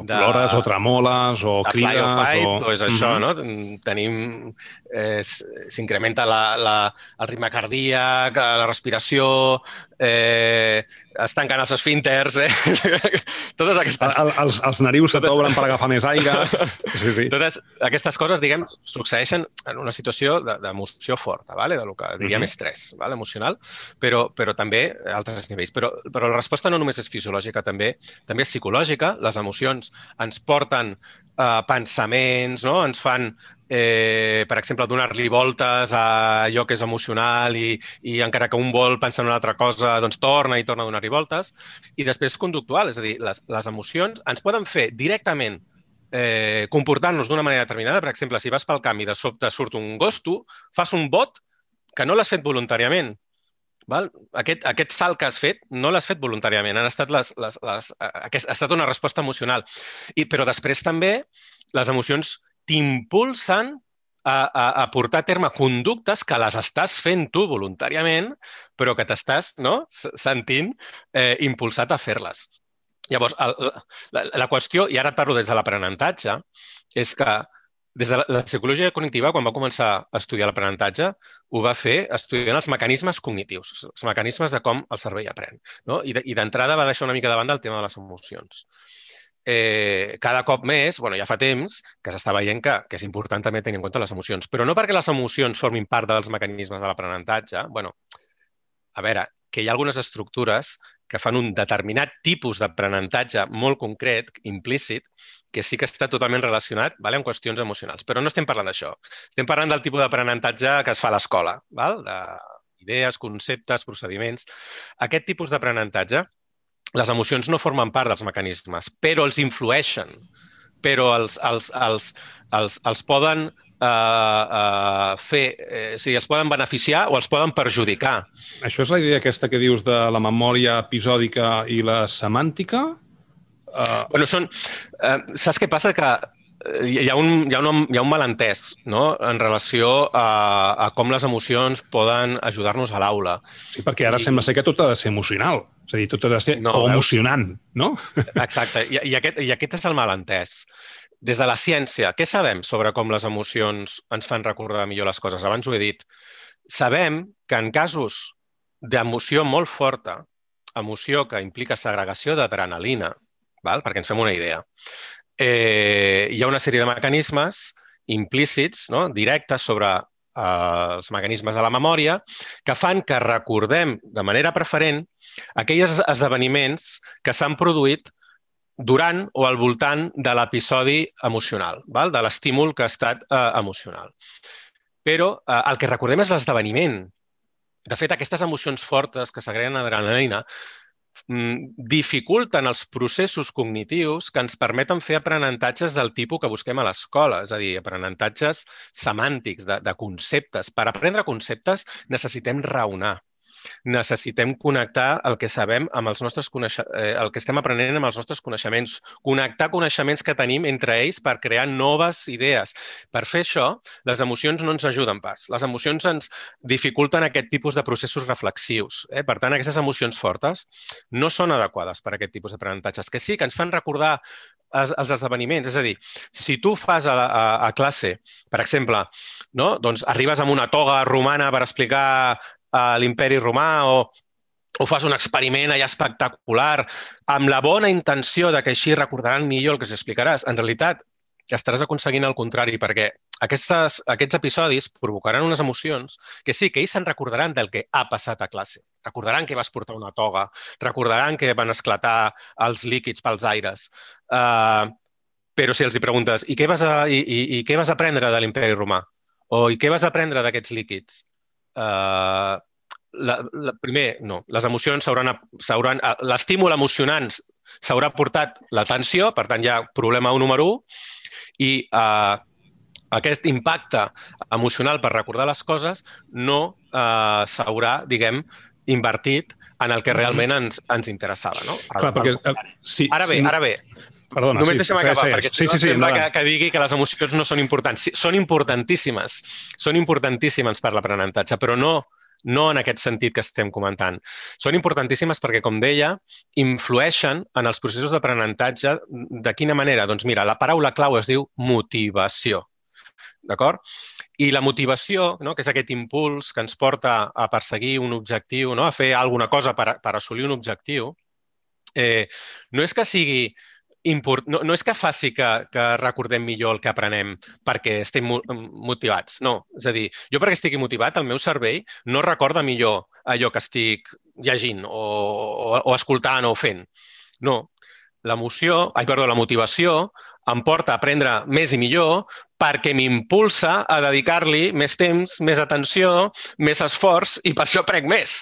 o plores, o tremoles, o crides... Fly or fight, o... Doncs això, mm -hmm. no? Tenim... Eh, S'incrementa la, la, el ritme cardíac, la respiració, eh, es tanquen els esfínters, eh? totes aquestes... El, els, els narius totes... s'obren per agafar més aire. Sí, sí. Totes aquestes coses, diguem, succeeixen en una situació d'emoció de, forta, vale? de lo que diríem mm -hmm. estrès vale? emocional, però, però també a altres nivells. Però, però la resposta no només és fisiològica, també també és psicològica. Les emocions ens porten eh, pensaments, no? ens fan eh, per exemple, donar-li voltes a allò que és emocional i, i encara que un vol pensar en una altra cosa, doncs torna i torna a donar-li voltes. I després conductual, és a dir, les, les emocions ens poden fer directament eh, comportant-nos d'una manera determinada. Per exemple, si vas pel camp i de sobte surt un gos, tu fas un bot que no l'has fet voluntàriament. Val? Aquest, aquest salt que has fet no l'has fet voluntàriament, han estat les, les, les, aquest, ha estat una resposta emocional. I, però després també les emocions t'impulsen a, a, a portar a terme conductes que les estàs fent tu voluntàriament, però que t'estàs no, sentint eh, impulsat a fer-les. Llavors, el, la, la qüestió, i ara et parlo des de l'aprenentatge, és que des de la, la psicologia cognitiva, quan va començar a estudiar l'aprenentatge, ho va fer estudiant els mecanismes cognitius, els mecanismes de com el cervell aprèn. No? I d'entrada va deixar una mica de banda el tema de les emocions eh, cada cop més, bueno, ja fa temps que s'està veient que, que és important també tenir en compte les emocions, però no perquè les emocions formin part dels mecanismes de l'aprenentatge. bueno, a veure, que hi ha algunes estructures que fan un determinat tipus d'aprenentatge molt concret, implícit, que sí que està totalment relacionat vale, amb qüestions emocionals. Però no estem parlant d'això. Estem parlant del tipus d'aprenentatge que es fa a l'escola, d'idees, conceptes, procediments. Aquest tipus d'aprenentatge les emocions no formen part dels mecanismes, però els influeixen, però els, els, els, els, els poden uh, uh, fer, eh, o sigui, els poden beneficiar o els poden perjudicar. Això és la idea aquesta que dius de la memòria episòdica i la semàntica? Uh... Bueno, són... Uh, saps què passa? Que hi ha un, hi ha un, hi ha un malentès no? en relació a, a com les emocions poden ajudar-nos a l'aula. Sí, perquè ara I... sembla ser que tot ha de ser emocional. És a dir, tot ha de ser no, o emocionant, no? Exacte, I, i, aquest, i aquest és el malentès. Des de la ciència, què sabem sobre com les emocions ens fan recordar millor les coses? Abans ho he dit. Sabem que en casos d'emoció molt forta, emoció que implica segregació d'adrenalina, perquè ens fem una idea, eh, hi ha una sèrie de mecanismes implícits, no? directes sobre eh, els mecanismes de la memòria que fan que recordem de manera preferent aquells esdeveniments que s'han produït durant o al voltant de l'episodi emocional, val? de l'estímul que ha estat eh, emocional. Però eh, el que recordem és l'esdeveniment. De fet, aquestes emocions fortes que s'agreguen a adrenalina dificulten els processos cognitius que ens permeten fer aprenentatges del tipus que busquem a l'escola, és a dir, aprenentatges semàntics, de, de conceptes. Per aprendre conceptes necessitem raonar. Necessitem connectar el que sabem amb els nostres eh, el que estem aprenent amb els nostres coneixements, connectar coneixements que tenim entre ells per crear noves idees. Per fer això, les emocions no ens ajuden pas. Les emocions ens dificulten aquest tipus de processos reflexius. Eh? Per tant, aquestes emocions fortes no són adequades per a aquest tipus d'aprenentatges, que sí que ens fan recordar els, els esdeveniments. És a dir, si tu fas a, a, a classe, per exemple, no? doncs arribes amb una toga romana per explicar uh, l'imperi romà o, o fas un experiment allà espectacular amb la bona intenció de que així recordaran millor el que s'explicaràs, en realitat estaràs aconseguint el contrari, perquè aquestes, aquests episodis provocaran unes emocions que sí, que ells se'n recordaran del que ha passat a classe. Recordaran que vas portar una toga, recordaran que van esclatar els líquids pels aires. Uh, però si els hi preguntes i què vas, a, i, i, i què vas aprendre de l'imperi romà? O i què vas aprendre d'aquests líquids? Uh, la, la, primer, no. Les emocions s'hauran... L'estímul emocionant s'haurà portat l'atenció, per tant, hi ha problema número 1, i uh, aquest impacte emocional per recordar les coses no eh, s'haurà, diguem, invertit en el que realment ens, ens interessava. No? Clar, perquè... Uh, sí, ara bé, sí. ara bé. Perdona, Només sí, deixa'm acabar, sí, perquè sí, sí, no sí, sembla que, que digui que les emocions no són importants. Sí, són importantíssimes, són importantíssimes per l'aprenentatge, però no no en aquest sentit que estem comentant. Són importantíssimes perquè, com deia, influeixen en els processos d'aprenentatge. De quina manera? Doncs mira, la paraula clau es diu motivació. D'acord? I la motivació, no, que és aquest impuls que ens porta a perseguir un objectiu, no, a fer alguna cosa per, per assolir un objectiu, eh, no és que sigui import... no, no és que faci que, que recordem millor el que aprenem perquè estem motivats, no. És a dir, jo perquè estigui motivat, el meu cervell no recorda millor allò que estic llegint o, o, o escoltant o fent. No. L'emoció, ai, perdó, la motivació em porta a aprendre més i millor perquè m'impulsa a dedicar-li més temps, més atenció, més esforç i per això prenc més.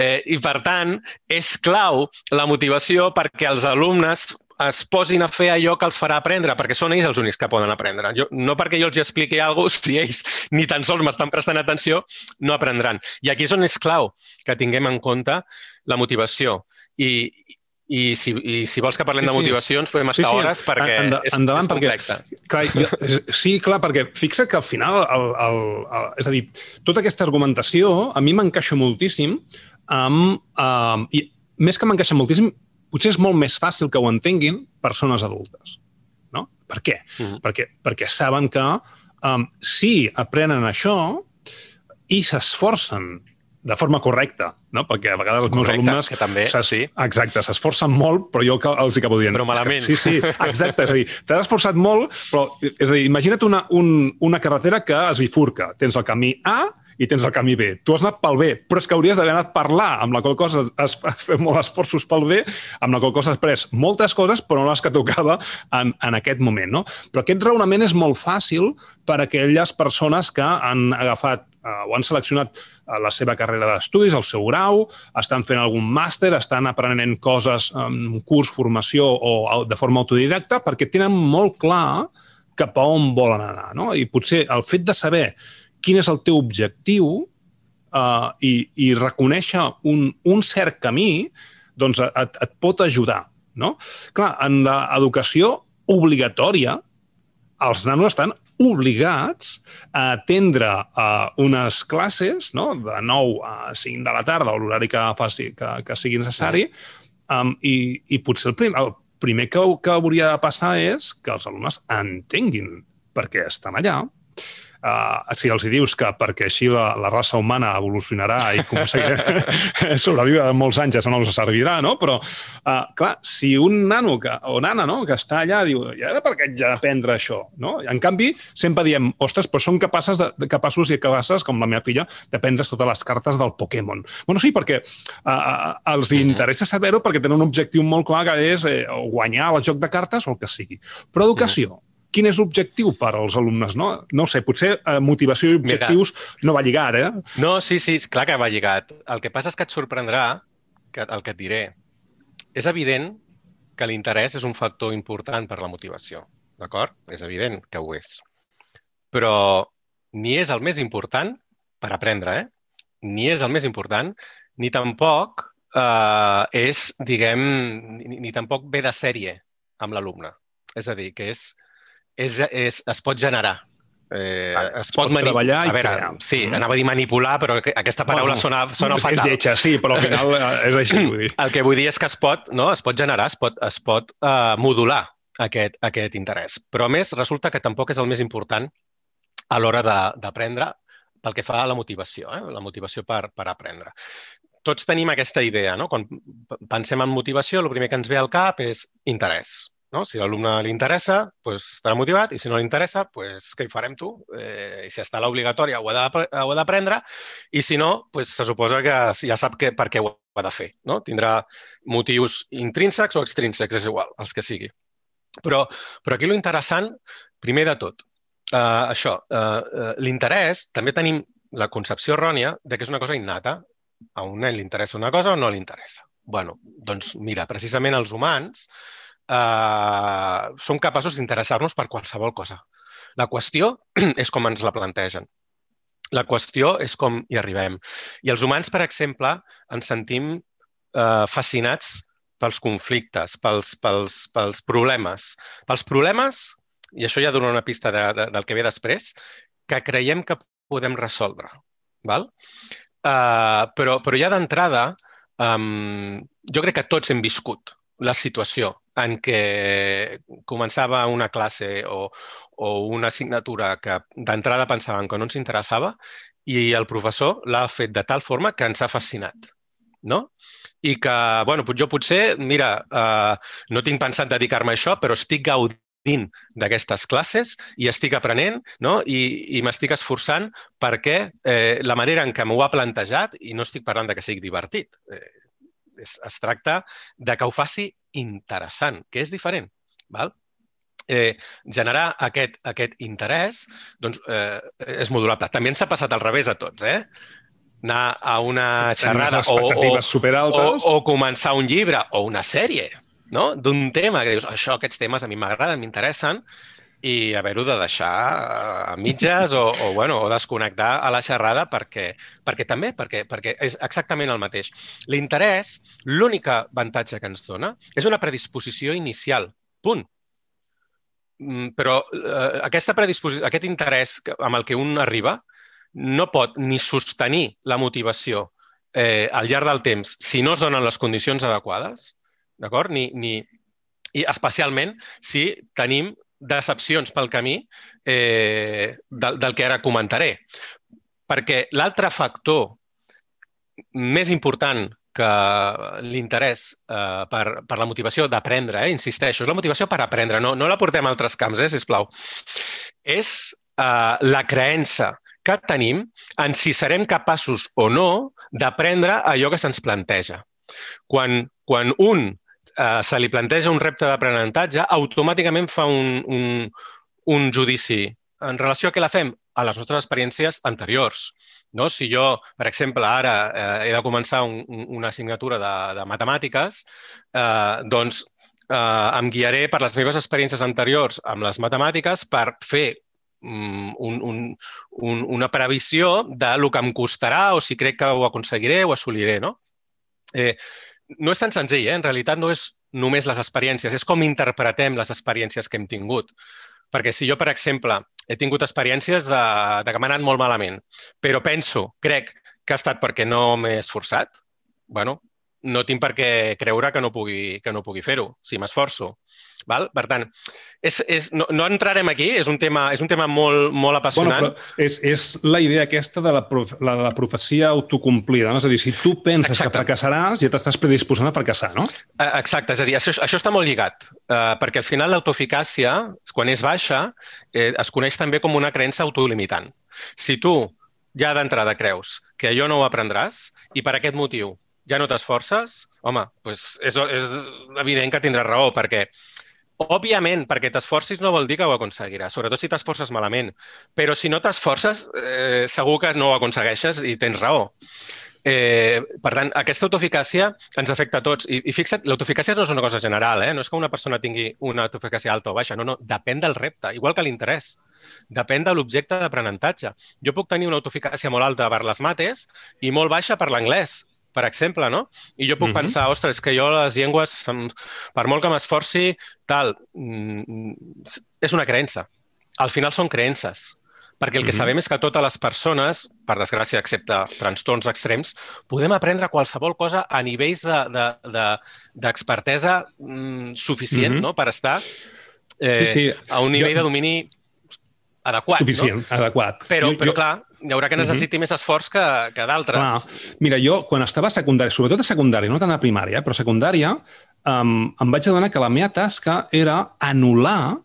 Eh, I, per tant, és clau la motivació perquè els alumnes es posin a fer allò que els farà aprendre, perquè són ells els únics que poden aprendre. Jo, no perquè jo els expliqui alguna cosa, si ells ni tan sols m'estan prestant atenció, no aprendran. I aquí és on és clau que tinguem en compte la motivació. I, i si, i si vols que parlem sí, sí. de motivacions podem estar sí, sí. hores perquè en, és, endavant, és complexa. Perquè, clar, sí, clar, perquè fixa't que al final, el, el, el, és a dir, tota aquesta argumentació a mi m'encaixa moltíssim amb... Um, I més que m'encaixa moltíssim, potser és molt més fàcil que ho entenguin persones adultes. No? Per què? Uh -huh. perquè, perquè saben que um, si aprenen això i s'esforcen de forma correcta, no? perquè a vegades els meus alumnes... que també, sí. Exacte, s'esforcen molt, però jo els acabo dient... Però malament. Que, sí, sí, exacte. És a dir, t'has esforçat molt, però... És a dir, imagina't una, un, una carretera que es bifurca. Tens el camí A i tens el camí B. Tu has anat pel B, però és que hauries d'haver anat per l'A, amb la qual cosa has fet molts esforços pel B, amb la qual cosa has pres moltes coses, però no les que tocava en, en aquest moment. No? Però aquest raonament és molt fàcil per a aquelles persones que han agafat eh, o han seleccionat eh, la seva carrera d'estudis, el seu grau, estan fent algun màster, estan aprenent coses en curs, formació o de forma autodidacta, perquè tenen molt clar cap a on volen anar. No? I potser el fet de saber quin és el teu objectiu uh, i, i reconèixer un, un cert camí, doncs et, et pot ajudar. No? Clar, en l'educació obligatòria, els nanos estan obligats a atendre uh, unes classes no? de 9 a 5 de la tarda o l'horari que, faci, que, que sigui necessari um, i, i potser el, prim, el primer que, que hauria de passar és que els alumnes entenguin per què estan allà, Uh, si els hi dius que perquè així la, la raça humana evolucionarà i aconseguirà sobreviure de molts anys, això no els servirà, no? Però, uh, clar, si un nano que, o nana no, que està allà diu, i ara per què haig d'aprendre això? No? En canvi, sempre diem, ostres, però són capaces de, de capaços i capaces, com la meva filla, d'aprendre totes les cartes del Pokémon. Bueno, sí, perquè uh, els interessa saber-ho perquè tenen un objectiu molt clar que és eh, guanyar el joc de cartes o el que sigui. Però educació, quin és l'objectiu per als alumnes? No, no sé, potser eh, motivació i objectius Mira, no va lligat, eh? No, sí, sí, clar que va lligat. El que passa és que et sorprendrà que, el que et diré. És evident que l'interès és un factor important per la motivació, d'acord? És evident que ho és. Però ni és el més important per aprendre, eh? ni és el més important, ni tampoc eh, és, diguem, ni, ni tampoc ve de sèrie amb l'alumne. És a dir, que és, és, és, es pot generar. Eh, ah, es, pot, pot treballar i a veure, crear. Sí, mm. anava a dir manipular, però aquesta paraula bueno, sona, sona és, fatal. És lletja, sí, però al final eh, és així. Vull dir. El que vull dir és que es pot, no? es pot generar, es pot, es pot uh, modular aquest, aquest interès. Però, a més, resulta que tampoc és el més important a l'hora d'aprendre pel que fa a la motivació, eh? la motivació per, per aprendre. Tots tenim aquesta idea, no? Quan pensem en motivació, el primer que ens ve al cap és interès. No? Si a l'alumne li interessa, doncs estarà motivat, i si no li interessa, doncs què hi farem tu? Eh, I si està l'obligatòria, ho ha d'aprendre, i si no, doncs se suposa que ja sap que, per què ho ha de fer. No? Tindrà motius intrínsecs o extrínsecs, és igual, els que sigui. Però, però aquí lo interessant, primer de tot, uh, això, uh, uh, l'interès, també tenim la concepció errònia de que és una cosa innata. A un nen li interessa una cosa o no li interessa. bueno, doncs mira, precisament els humans eh, som capaços d'interessar-nos per qualsevol cosa. La qüestió és com ens la plantegen. La qüestió és com hi arribem. I els humans, per exemple, ens sentim eh, fascinats pels conflictes, pels, pels, pels problemes. Pels problemes i això ja dona una pista de, de, del que ve després, que creiem que podem resoldre. Val? Uh, però, però ja d'entrada, um, jo crec que tots hem viscut la situació en què començava una classe o, o una assignatura que d'entrada pensàvem que no ens interessava i el professor l'ha fet de tal forma que ens ha fascinat. No? I que, bueno, jo potser, mira, uh, no tinc pensat dedicar-me a això, però estic gaudint d'aquestes classes i estic aprenent no? i, i m'estic esforçant perquè eh, la manera en què m'ho ha plantejat, i no estic parlant de que sigui divertit, eh, es, es tracta de que ho faci interessant, que és diferent. Val? eh, generar aquest, aquest interès doncs, eh, és modulable. També ens ha passat al revés a tots, eh? anar a una xerrada o, o, o, o començar un llibre o una sèrie no? d'un tema que dius, això, aquests temes a mi m'agraden, m'interessen, i haver-ho de deixar a mitges o, o, bueno, o desconnectar a la xerrada perquè, perquè també, perquè, perquè és exactament el mateix. L'interès, l'únic avantatge que ens dona és una predisposició inicial. Punt. Mm, però eh, aquesta predisposició, aquest interès amb el que un arriba no pot ni sostenir la motivació eh, al llarg del temps si no es donen les condicions adequades, d'acord? Ni, ni... I especialment si tenim decepcions pel camí eh, del, del que ara comentaré. Perquè l'altre factor més important que l'interès eh, per, per la motivació d'aprendre, eh, insisteixo, és la motivació per aprendre, no, no la portem a altres camps, eh, sisplau, és eh, la creença que tenim en si serem capaços o no d'aprendre allò que se'ns planteja. Quan, quan un eh, se li planteja un repte d'aprenentatge, automàticament fa un, un, un judici en relació a què la fem? A les nostres experiències anteriors. No? Si jo, per exemple, ara eh, he de començar un, una assignatura de, de matemàtiques, eh, doncs eh, em guiaré per les meves experiències anteriors amb les matemàtiques per fer mm, un, un, un, una previsió de lo que em costarà o si crec que ho aconseguiré o assoliré. No? Eh, no és tan senzill, eh? en realitat no és només les experiències, és com interpretem les experiències que hem tingut. Perquè si jo, per exemple, he tingut experiències de, de que m'ha anat molt malament, però penso, crec, que ha estat perquè no m'he esforçat, bueno, no tinc per què creure que no pugui, que no pugui fer-ho, si m'esforço. Val? Per tant, és, és, no, no entrarem aquí, és un tema, és un tema molt, molt apassionant. Bueno, és, és la idea aquesta de la, prof, la, la profecia autocomplida. No? És a dir, si tu penses Exacte. que fracassaràs, ja t'estàs predisposant a fracassar, no? Eh, exacte, és a dir, això, això està molt lligat, eh, perquè al final l'autoeficàcia, quan és baixa, eh, es coneix també com una creença autolimitant. Si tu ja d'entrada creus que allò no ho aprendràs i per aquest motiu ja no t'esforces, home, doncs és, és evident que tindràs raó, perquè Òbviament, perquè t'esforcis no vol dir que ho aconseguiràs, sobretot si t'esforces malament. Però si no t'esforces, eh, segur que no ho aconsegueixes i tens raó. Eh, per tant, aquesta autoeficàcia ens afecta a tots. I, i fixa't, l'autoeficàcia no és una cosa general, eh? no és que una persona tingui una autoeficàcia alta o baixa, no, no, depèn del repte, igual que l'interès. Depèn de l'objecte d'aprenentatge. Jo puc tenir una autoeficàcia molt alta per les mates i molt baixa per l'anglès per exemple, no? I jo puc mm -hmm. pensar, ostres, que jo les llengües, per molt que m'esforci, tal, mm, és una creença. Al final són creences perquè el que mm -hmm. sabem és que totes les persones, per desgràcia, excepte trastorns extrems, podem aprendre qualsevol cosa a nivells d'expertesa de, de, mm, suficient mm -hmm. no? per estar eh, sí, sí. a un nivell jo... de domini adequat. Suficient, no? adequat. Però, jo, però jo... clar, hi haurà que necessiti uh -huh. més esforç que, que d'altres. Mira, jo, quan estava a secundària, sobretot a secundària, no tant a primària, però a secundària, um, em vaig adonar que la meva tasca era anul·lar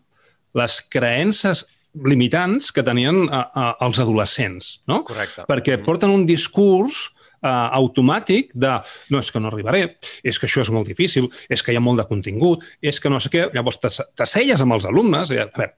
les creences limitants que tenien uh, uh, els adolescents, no? Correcte. Perquè porten un discurs uh, automàtic de no, és que no arribaré, és que això és molt difícil, és que hi ha molt de contingut, és que no sé què. Llavors t'asseies amb els alumnes i, a veure,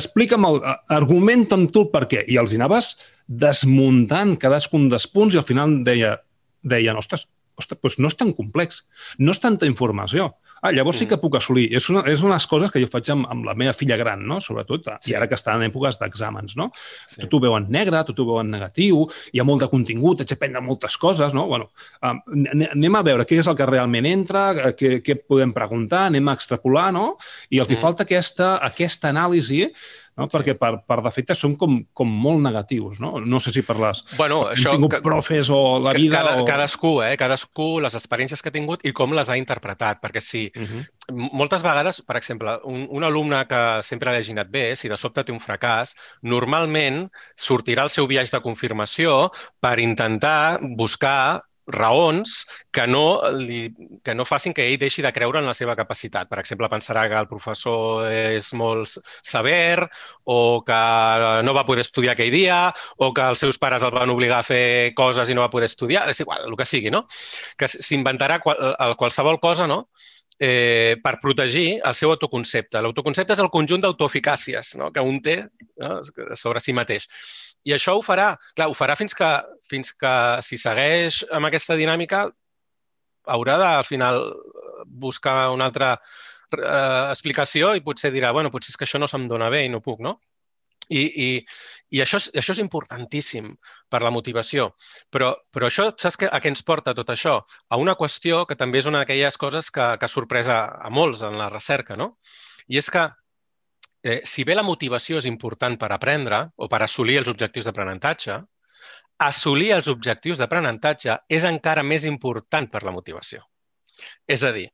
explica'm, el, argumenta'm tu el per què. I els hi anaves desmuntant cadascun dels punts i al final deia, deien, ostres, ostres, doncs no és tan complex, no és tanta informació. Ah, llavors sí que mm. puc assolir. És, una, és unes coses que jo faig amb, amb la meva filla gran, no? sobretot, sí. i ara que està en èpoques d'exàmens. No? Sí. Tot ho veu en negre, tot ho veu en negatiu, hi ha molt de contingut, haig d'aprendre moltes coses. No? Bueno, um, anem a veure què és el que realment entra, què, què podem preguntar, anem a extrapolar, no? i els mm. falta aquesta, aquesta anàlisi no? Sí. perquè per, per defecte són com, com molt negatius, no? No sé si per les... Bueno, això... Hem tingut profes o la vida... Cada, o... Cadascú, eh? Cadascú, les experiències que ha tingut i com les ha interpretat, perquè si... Uh mhm. -huh. Moltes vegades, per exemple, un, un alumne que sempre ha anat bé, si de sobte té un fracàs, normalment sortirà al seu viatge de confirmació per intentar buscar raons que no, li, que no facin que ell deixi de creure en la seva capacitat. Per exemple, pensarà que el professor és molt sever o que no va poder estudiar aquell dia o que els seus pares el van obligar a fer coses i no va poder estudiar. És igual, el que sigui, no? Que s'inventarà qual, qualsevol cosa, no? eh, per protegir el seu autoconcepte. L'autoconcepte és el conjunt d'autoeficàcies no? que un té no? sobre si mateix. I això ho farà, clar, ho farà fins que, fins que si segueix amb aquesta dinàmica haurà de, al final, buscar una altra eh, explicació i potser dirà, bueno, potser és que això no se'm dona bé i no puc, no? I, i, i això, és, això és importantíssim per la motivació. Però, però això, saps que, a què ens porta tot això? A una qüestió que també és una d'aquelles coses que, que sorpresa a molts en la recerca, no? I és que eh, si bé la motivació és important per aprendre o per assolir els objectius d'aprenentatge, assolir els objectius d'aprenentatge és encara més important per la motivació. És a dir,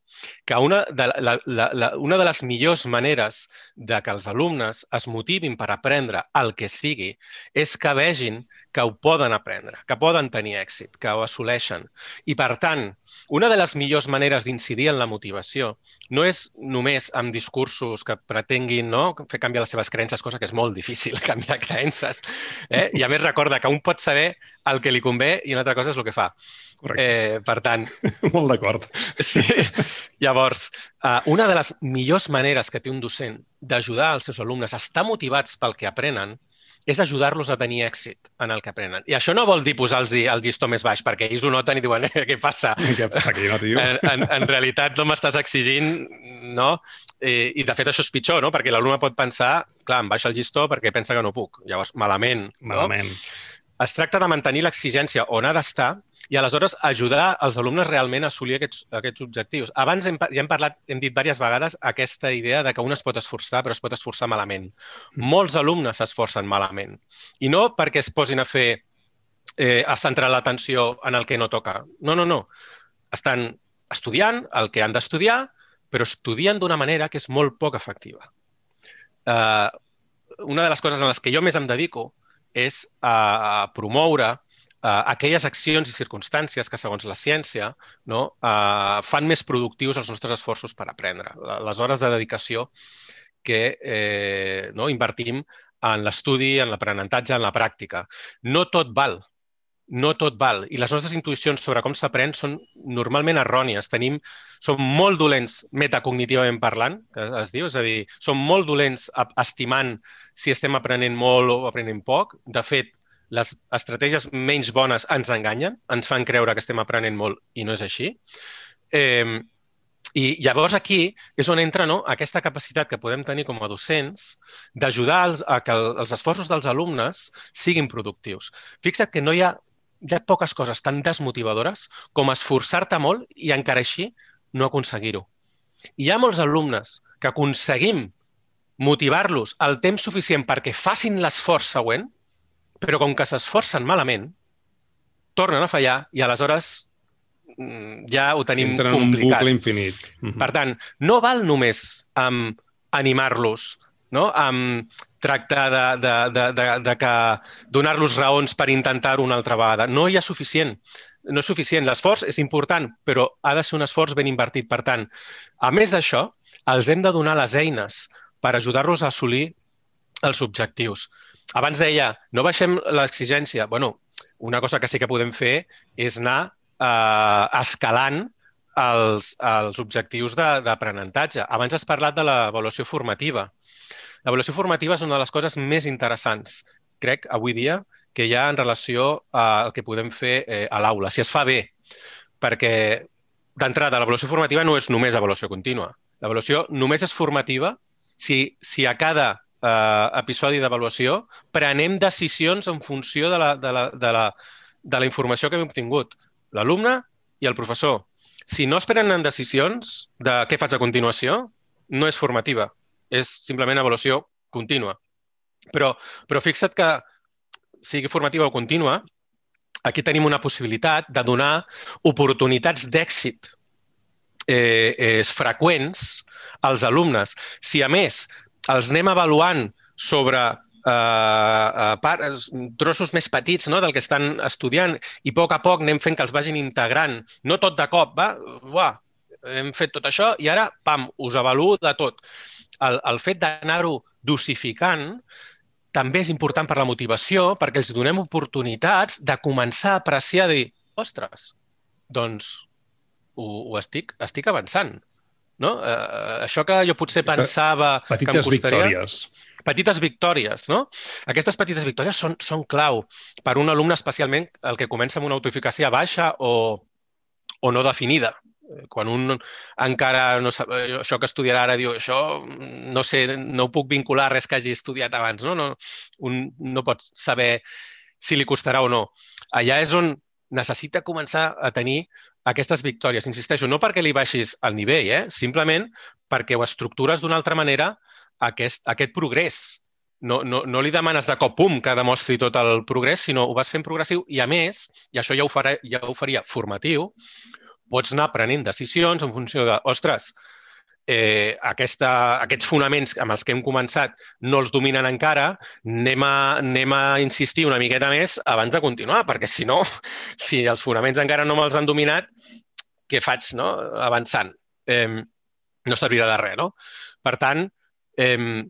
que una de, la, la, la, una de les millors maneres de que els alumnes es motivin per aprendre el que sigui és que vegin que ho poden aprendre, que poden tenir èxit, que ho assoleixen. I, per tant, una de les millors maneres d'incidir en la motivació no és només amb discursos que pretenguin no, fer canviar les seves creences, cosa que és molt difícil, canviar creences. Eh? I a més recorda que un pot saber el que li convé i una altra cosa és el que fa. Eh, per tant... molt d'acord. Sí. Llavors, uh, una de les millors maneres que té un docent d'ajudar els seus alumnes a estar motivats pel que aprenen és ajudar-los a tenir èxit en el que aprenen. I això no vol dir posar-los el llistó més baix, perquè ells ho noten i diuen, eh, què passa? Què passa aquí, no, tio? En, en, en realitat no m'estàs exigint, no? I, I, de fet, això és pitjor, no? Perquè l'alumne pot pensar, clar, em baixa el llistó perquè pensa que no puc. Llavors, malament. Malament. No? Es tracta de mantenir l'exigència on ha d'estar i aleshores ajudar els alumnes realment a assolir aquests, aquests objectius. Abans hem, ja hem parlat, hem dit diverses vegades aquesta idea de que un es pot esforçar, però es pot esforçar malament. Mm. Molts alumnes s'esforcen malament. I no perquè es posin a fer, eh, a centrar l'atenció en el que no toca. No, no, no. Estan estudiant el que han d'estudiar, però estudien d'una manera que és molt poc efectiva. Uh, una de les coses en les que jo més em dedico és a promoure eh, aquelles accions i circumstàncies que, segons la ciència, no, eh, fan més productius els nostres esforços per aprendre. Les hores de dedicació que eh, no, invertim en l'estudi, en l'aprenentatge, en la pràctica. No tot val. No tot val. I les nostres intuïcions sobre com s'aprèn són normalment errònies. Tenim, som molt dolents metacognitivament parlant, que es diu, és a dir, som molt dolents estimant si estem aprenent molt o aprenent poc. De fet, les estratègies menys bones ens enganyen, ens fan creure que estem aprenent molt i no és així. Eh, I llavors aquí és on entra no, aquesta capacitat que podem tenir com a docents d'ajudar a que els esforços dels alumnes siguin productius. Fixa't que no hi ha hi ha poques coses tan desmotivadores com esforçar-te molt i encara així no aconseguir-ho. Hi ha molts alumnes que aconseguim motivar-los el temps suficient perquè facin l'esforç següent, però com que s'esforcen malament, tornen a fallar i aleshores mm, ja ho tenim Entren complicat. un bucle infinit. Per tant, no val només amb animar-los, no? amb tractar de, de, de, de, de que donar-los raons per intentar-ho una altra vegada. No hi ha suficient. No és suficient. L'esforç és important, però ha de ser un esforç ben invertit. Per tant, a més d'això, els hem de donar les eines per ajudar-los a assolir els objectius. Abans deia, no baixem l'exigència. bueno, una cosa que sí que podem fer és anar eh, escalant els, els objectius d'aprenentatge. Abans has parlat de l'avaluació formativa. L'avaluació formativa és una de les coses més interessants, crec, avui dia, que hi ha en relació al que podem fer eh, a l'aula, si es fa bé. Perquè, d'entrada, l'avaluació formativa no és només avaluació contínua. L'avaluació només és formativa si, si a cada eh, episodi d'avaluació prenem decisions en funció de la, de, la, de, la, de la informació que hem obtingut. L'alumne i el professor. Si no es prenen decisions de què faig a continuació, no és formativa és simplement avaluació contínua. Però, però fixa't que sigui formativa o contínua, aquí tenim una possibilitat de donar oportunitats d'èxit eh, eh, freqüents als alumnes. Si, a més, els anem avaluant sobre eh, eh, parts, trossos més petits no, del que estan estudiant i a poc a poc anem fent que els vagin integrant, no tot de cop, va, uah, hem fet tot això i ara, pam, us avaluo de tot el, el fet d'anar-ho dosificant també és important per la motivació, perquè els donem oportunitats de començar a apreciar, de dir, ostres, doncs ho, ho estic, estic avançant. No? Eh, això que jo potser pensava petites que em costaria... victòries. Petites victòries, no? Aquestes petites victòries són, són clau per un alumne especialment el que comença amb una autoeficàcia baixa o, o no definida quan un encara no sap, eh, això que estudiarà ara diu això no sé, no ho puc vincular a res que hagi estudiat abans, no? no un no pot saber si li costarà o no. Allà és on necessita començar a tenir aquestes victòries. Insisteixo, no perquè li baixis el nivell, eh? simplement perquè ho estructures d'una altra manera aquest, aquest progrés. No, no, no li demanes de cop, pum, que demostri tot el progrés, sinó ho vas fent progressiu i, a més, i això ja ho, farà, ja ho faria formatiu, pots anar prenent decisions en funció de, ostres, eh, aquesta, aquests fonaments amb els que hem començat no els dominen encara, anem a, anem a insistir una miqueta més abans de continuar, perquè si no, si els fonaments encara no me'ls han dominat, què faig no? avançant? Eh, no servirà de res, no? Per tant, eh,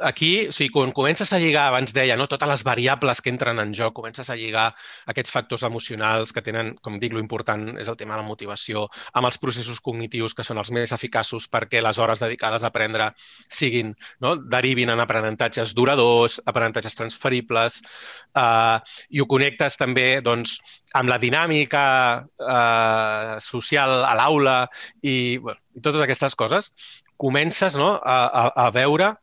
aquí, o sigui, quan comences a lligar, abans deia, no, totes les variables que entren en joc, comences a lligar aquests factors emocionals que tenen, com dic, lo important és el tema de la motivació, amb els processos cognitius que són els més eficaços perquè les hores dedicades a aprendre siguin, no, derivin en aprenentatges duradors, aprenentatges transferibles, eh, i ho connectes també doncs, amb la dinàmica eh, social a l'aula i, bueno, i totes aquestes coses, comences no, a, a, a veure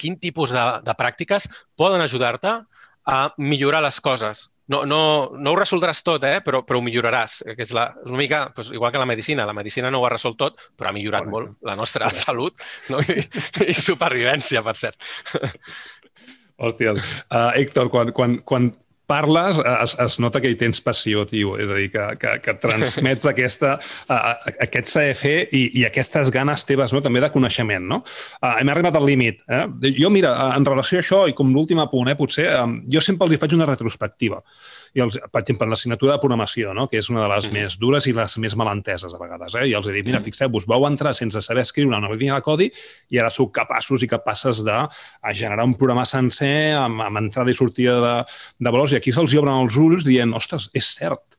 quin tipus de, de pràctiques poden ajudar-te a millorar les coses. No, no, no ho resoldràs tot, eh? però, però ho milloraràs. Que és, la, és una mica doncs, igual que la medicina. La medicina no ho ha resolt tot, però ha millorat Correcte. molt la nostra Correcte. salut no? I, i supervivència, per cert. Hòstia, uh, Héctor, quan, quan, quan parles, es, es nota que hi tens passió, tio. És a dir, que, que, que transmets aquesta, uh, aquest saber fer i, i aquestes ganes teves no? també de coneixement. No? Uh, hem arribat al límit. Eh? Jo, mira, en relació a això, i com l'últim apunt, eh, potser, um, jo sempre els faig una retrospectiva i els, per exemple, en l'assignatura de programació, no? que és una de les mm. més dures i les més malenteses a vegades. Eh? I els he dit, mira, mm. fixeu-vos, vau entrar sense saber escriure una línia de codi i ara sou capaços i capaces de generar un programa sencer amb, amb entrada i sortida de, de valors i aquí se'ls obren els ulls dient, ostres, és cert,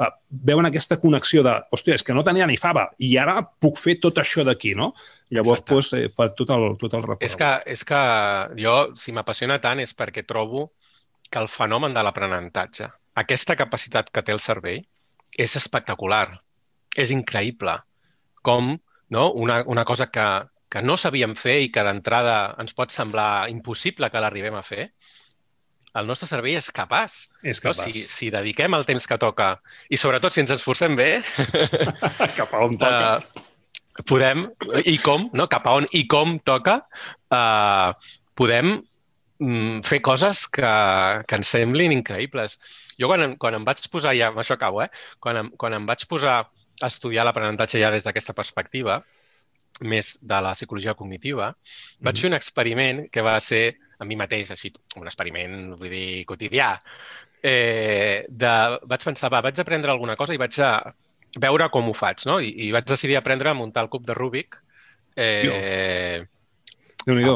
uh, veuen aquesta connexió de, hòstia, és que no tenia ni fava i ara puc fer tot això d'aquí, no? Llavors, pues, eh, fa tot el, tot el recorregut. És que, és que jo, si m'apassiona tant, és perquè trobo que el fenomen de l'aprenentatge, aquesta capacitat que té el cervell, és espectacular, és increïble. Com no? una, una cosa que, que no sabíem fer i que d'entrada ens pot semblar impossible que l'arribem a fer, el nostre cervell és capaç. És capaç. No? Si, si dediquem el temps que toca i sobretot si ens esforcem bé... Cap a on toca. Uh, podem, i com, no? cap a on i com toca, uh, podem mm, fer coses que, que ens semblin increïbles. Jo quan, quan em vaig posar, ja amb això acabo, eh? quan, em, quan em vaig posar a estudiar l'aprenentatge ja des d'aquesta perspectiva, més de la psicologia cognitiva, mm -hmm. vaig fer un experiment que va ser a mi mateix, així, un experiment, vull dir, quotidià. Eh, de, vaig pensar, va, vaig aprendre alguna cosa i vaig a veure com ho faig, no? I, i vaig decidir aprendre a muntar el cub de Rubik. Eh, déu nhi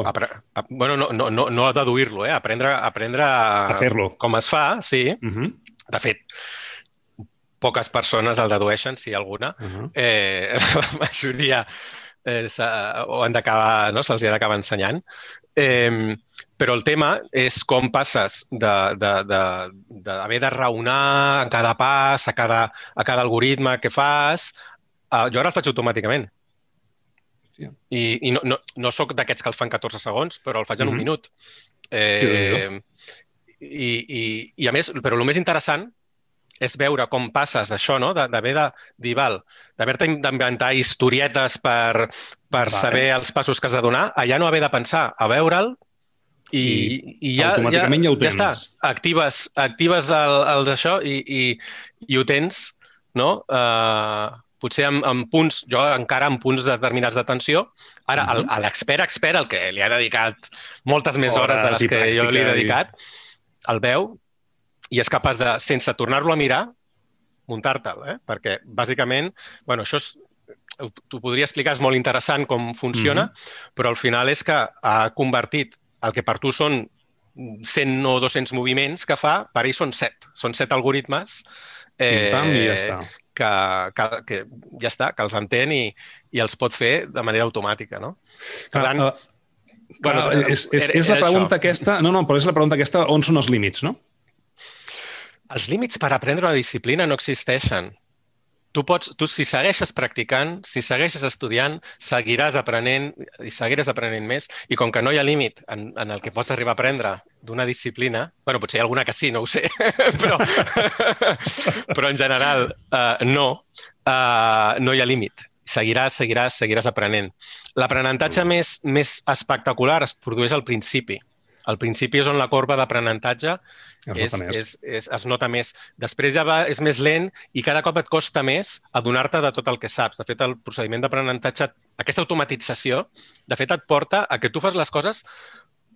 bueno, no, no, no, no a deduir-lo, eh? Aprendre, aprendre A fer-lo. com es fa, sí. Uh -huh. De fet, poques persones el dedueixen, si alguna. Uh -huh. Eh, la majoria eh, ho han d'acabar, no? se'ls ha d'acabar ensenyant. Eh, però el tema és com passes d'haver de, de, de, de raonar a cada pas, a cada, a cada algoritme que fas. Uh, jo ara el faig automàticament. Hòstia. I, i no, no, no sóc d'aquests que el fan 14 segons, però el faig en Mhm. un minut. Eh, i, i, I a més, però el més interessant és veure com passes d'això, no? De- d'haver de dir, val, d'haver-te d'inventar historietes per, per Vale. saber els passos que has de donar, a ja no haver de pensar, a veure'l i, I i, ja, automàticament ja ho ja està. tens. Actives, actives el, el d'això i, i, i ho tens, no? Uh, potser amb, amb punts, jo encara amb punts determinats d'atenció. Ara, uh -huh. l'expert expert, el que li ha dedicat moltes més hores, Hores de les que jo li he pràctica i- dedicat, el veu i és capaç de, sense tornar-lo a mirar, muntar-te'l, eh? Perquè, bàsicament, bueno, això és, t'ho podria explicar, és molt interessant com funciona, Mhm. però al final és que ha convertit el que per tu són 100 o 200 moviments que fa, per ell són 7. Són 7 algoritmes eh, Pim-pam i ja està. que, que, que ja està, que els entén i, i els pot fer de manera automàtica, no? Per tant, Ah, bueno, Clar, és, és, era- és la pregunta això. aquesta... No, no, però és la pregunta aquesta, on són els límits, no? Els límits per aprendre una disciplina no existeixen. Tu, pots, tu si segueixes practicant, si segueixes estudiant, seguiràs aprenent i seguiràs aprenent més. I com que no hi ha límit en, en el que pots arribar a aprendre d'una disciplina, bueno, potser hi ha alguna que sí, no ho sé, però, però en general eh, no, eh, no hi ha límit. Seguiràs, seguiràs, seguiràs aprenent. L'aprenentatge més, més espectacular es produeix al principi. Al principi és on la corba d'aprenentatge Es és, és, es nota més. Després ja va, és més lent i cada cop et costa més adonar-te de tot el que saps. De fet, el procediment d'aprenentatge, aquesta automatització, de fet, et porta a que tu fas les coses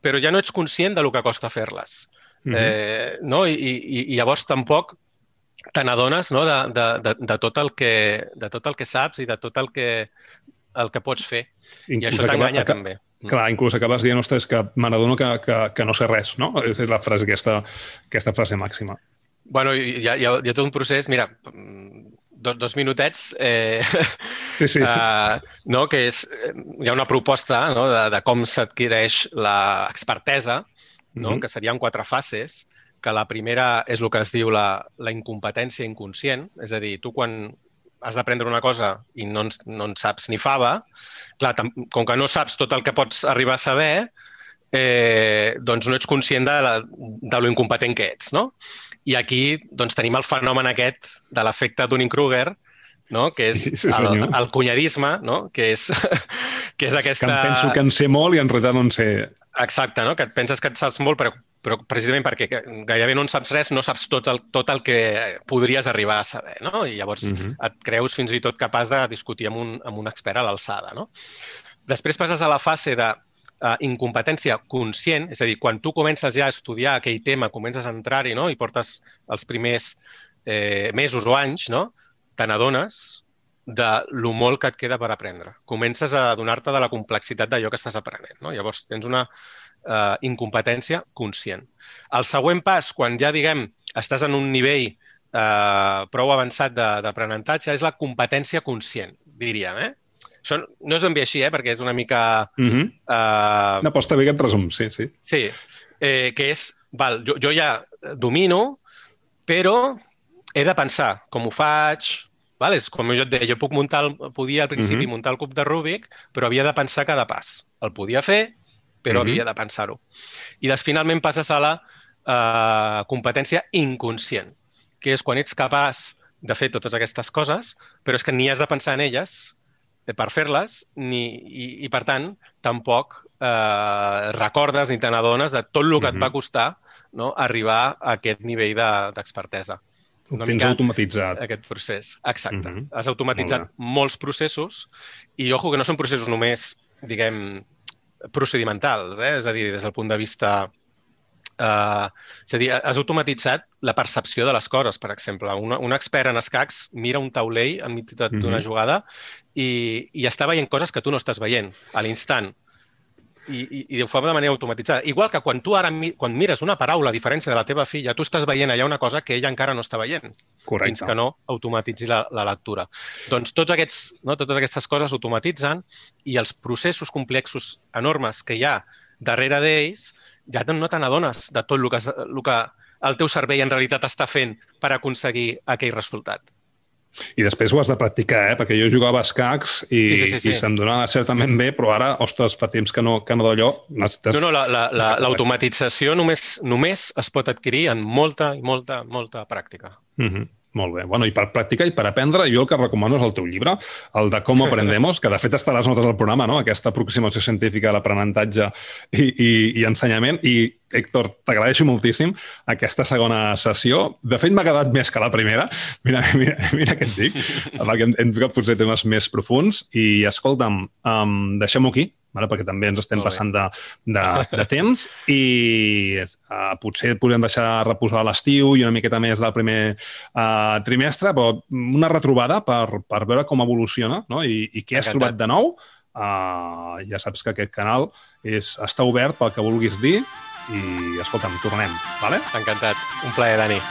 però ja no ets conscient de lo que costa fer-les. Mhm. eh, no? I, i, I llavors tampoc te n'adones no? de, de, de, de, tot el que, de tot el que saps i de tot el que, el que pots fer. I Inclús això acaba- t'enganya també. Clar, inclús acabes dient, ostres, que me n'adono que, que, que no sé res, no? És la frase, aquesta, aquesta frase màxima. Bueno, hi ha, hi, ha, hi ha tot un procés, mira, mm, dos, dos minutets, eh, Sí, sí, sí. uh, no? que és, eh, hi ha una proposta no? de, de com s'adquireix l'expertesa, no? Mhm. que serien quatre fases, que la primera és el que es diu la, la incompetència inconscient, és a dir, tu quan has d'aprendre una cosa i no en, no en saps ni fava, clar, com que no saps tot el que pots arribar a saber, eh, doncs no ets conscient de, la, de lo incompetent que ets, no? I aquí doncs, tenim el fenomen aquest de l'efecte Dunning-Kruger, no? que és Sí, sí, el, el cunyadisme, no? que, és, que és Que aquesta... em penso que en sé molt i en realitat no en sé... Exacte, no? que et penses que et saps molt, però, però precisament perquè gairebé no en saps res, no saps tot el, tot el que podries arribar a saber. No? I llavors Mhm. et creus fins i tot capaç de discutir amb un, amb un expert a l'alçada. No? Després passes a la fase de uh, incompetència conscient, és a dir, quan tu comences ja a estudiar aquell tema, comences a entrar-hi no? i portes els primers eh, mesos o anys, no? te n'adones de lo molt que et queda per aprendre. Comences a adonar-te de la complexitat d'allò que estàs aprenent. No? Llavors tens una eh, incompetència conscient. El següent pas, quan ja, diguem, estàs en un nivell eh, prou avançat d'aprenentatge, és la competència conscient, diríem. Eh? Això no és ben bé així, eh? perquè és una mica... Uh -huh. Eh, No, però està bé aquest resum, sí, sí. Sí, eh, que és, val, jo, jo ja domino, però he de pensar com ho faig, val? és com jo et deia, jo puc muntar, el, podia al principi Mhm. muntar el cub de Rubik, però havia de pensar cada pas. El podia fer, però Mhm. havia de pensar-ho. I des, finalment passes a la eh, competència inconscient, que és quan ets capaç de fer totes aquestes coses, però és que ni has de pensar en elles eh, per fer-les, ni, i, i per tant, tampoc eh, recordes ni te n'adones de tot el que et va costar no, arribar a aquest nivell d'expertesa. De, una Tens automatitzat. Aquest procés, exacte. Uh -huh. Has automatitzat molts processos i, ojo, que no són processos només, diguem, procedimentals, eh? és a dir, des del punt de vista Uh, és a dir, has automatitzat la percepció de les coses, per exemple. Un, un expert en escacs mira un taulell enmig d'una mm -hmm. jugada i, i està veient coses que tu no estàs veient a l'instant. I, i, i ho fa de manera automatitzada. Igual que quan tu ara quan mires una paraula a diferència de la teva filla, tu estàs veient allà una cosa que ella encara no està veient. Correcte. Fins que no automatitzi la, la lectura. Doncs tots aquests, no, totes aquestes coses automatitzen i els processos complexos enormes que hi ha darrere d'ells ja no te n'adones de tot el que, el que el teu cervell en realitat està fent per aconseguir aquell resultat. I després ho has de practicar, eh? perquè jo jugava a escacs i, sí, sí, sí, sí. i se'm donava certament bé, però ara, ostres, fa temps que no, que no d'allò. Necessites... No, no, l'automatització la, la, només, només es pot adquirir en molta i molta, molta pràctica. Uh -huh. Molt bé. Bueno, I per practicar i per aprendre, jo el que recomano és el teu llibre, el de Com aprendemos, que de fet està a les notes del programa, no? aquesta aproximació científica a l'aprenentatge i, i, i ensenyament. I, Héctor, t'agraeixo moltíssim aquesta segona sessió. De fet, m'ha quedat més que la primera. Mira, mira, mira què et dic, perquè hem, hem potser temes més profuns. I, escolta'm, um, deixem-ho aquí, vale? perquè també ens estem passant de, de, de temps i uh, potser podríem deixar reposar l'estiu i una miqueta més del primer uh, trimestre, però una retrobada per, per veure com evoluciona no? I, i què has trobat de nou. Uh, ja saps que aquest canal és, està obert pel que vulguis dir i, escolta'm, tornem, vale? Encantat. Un plaer, Dani.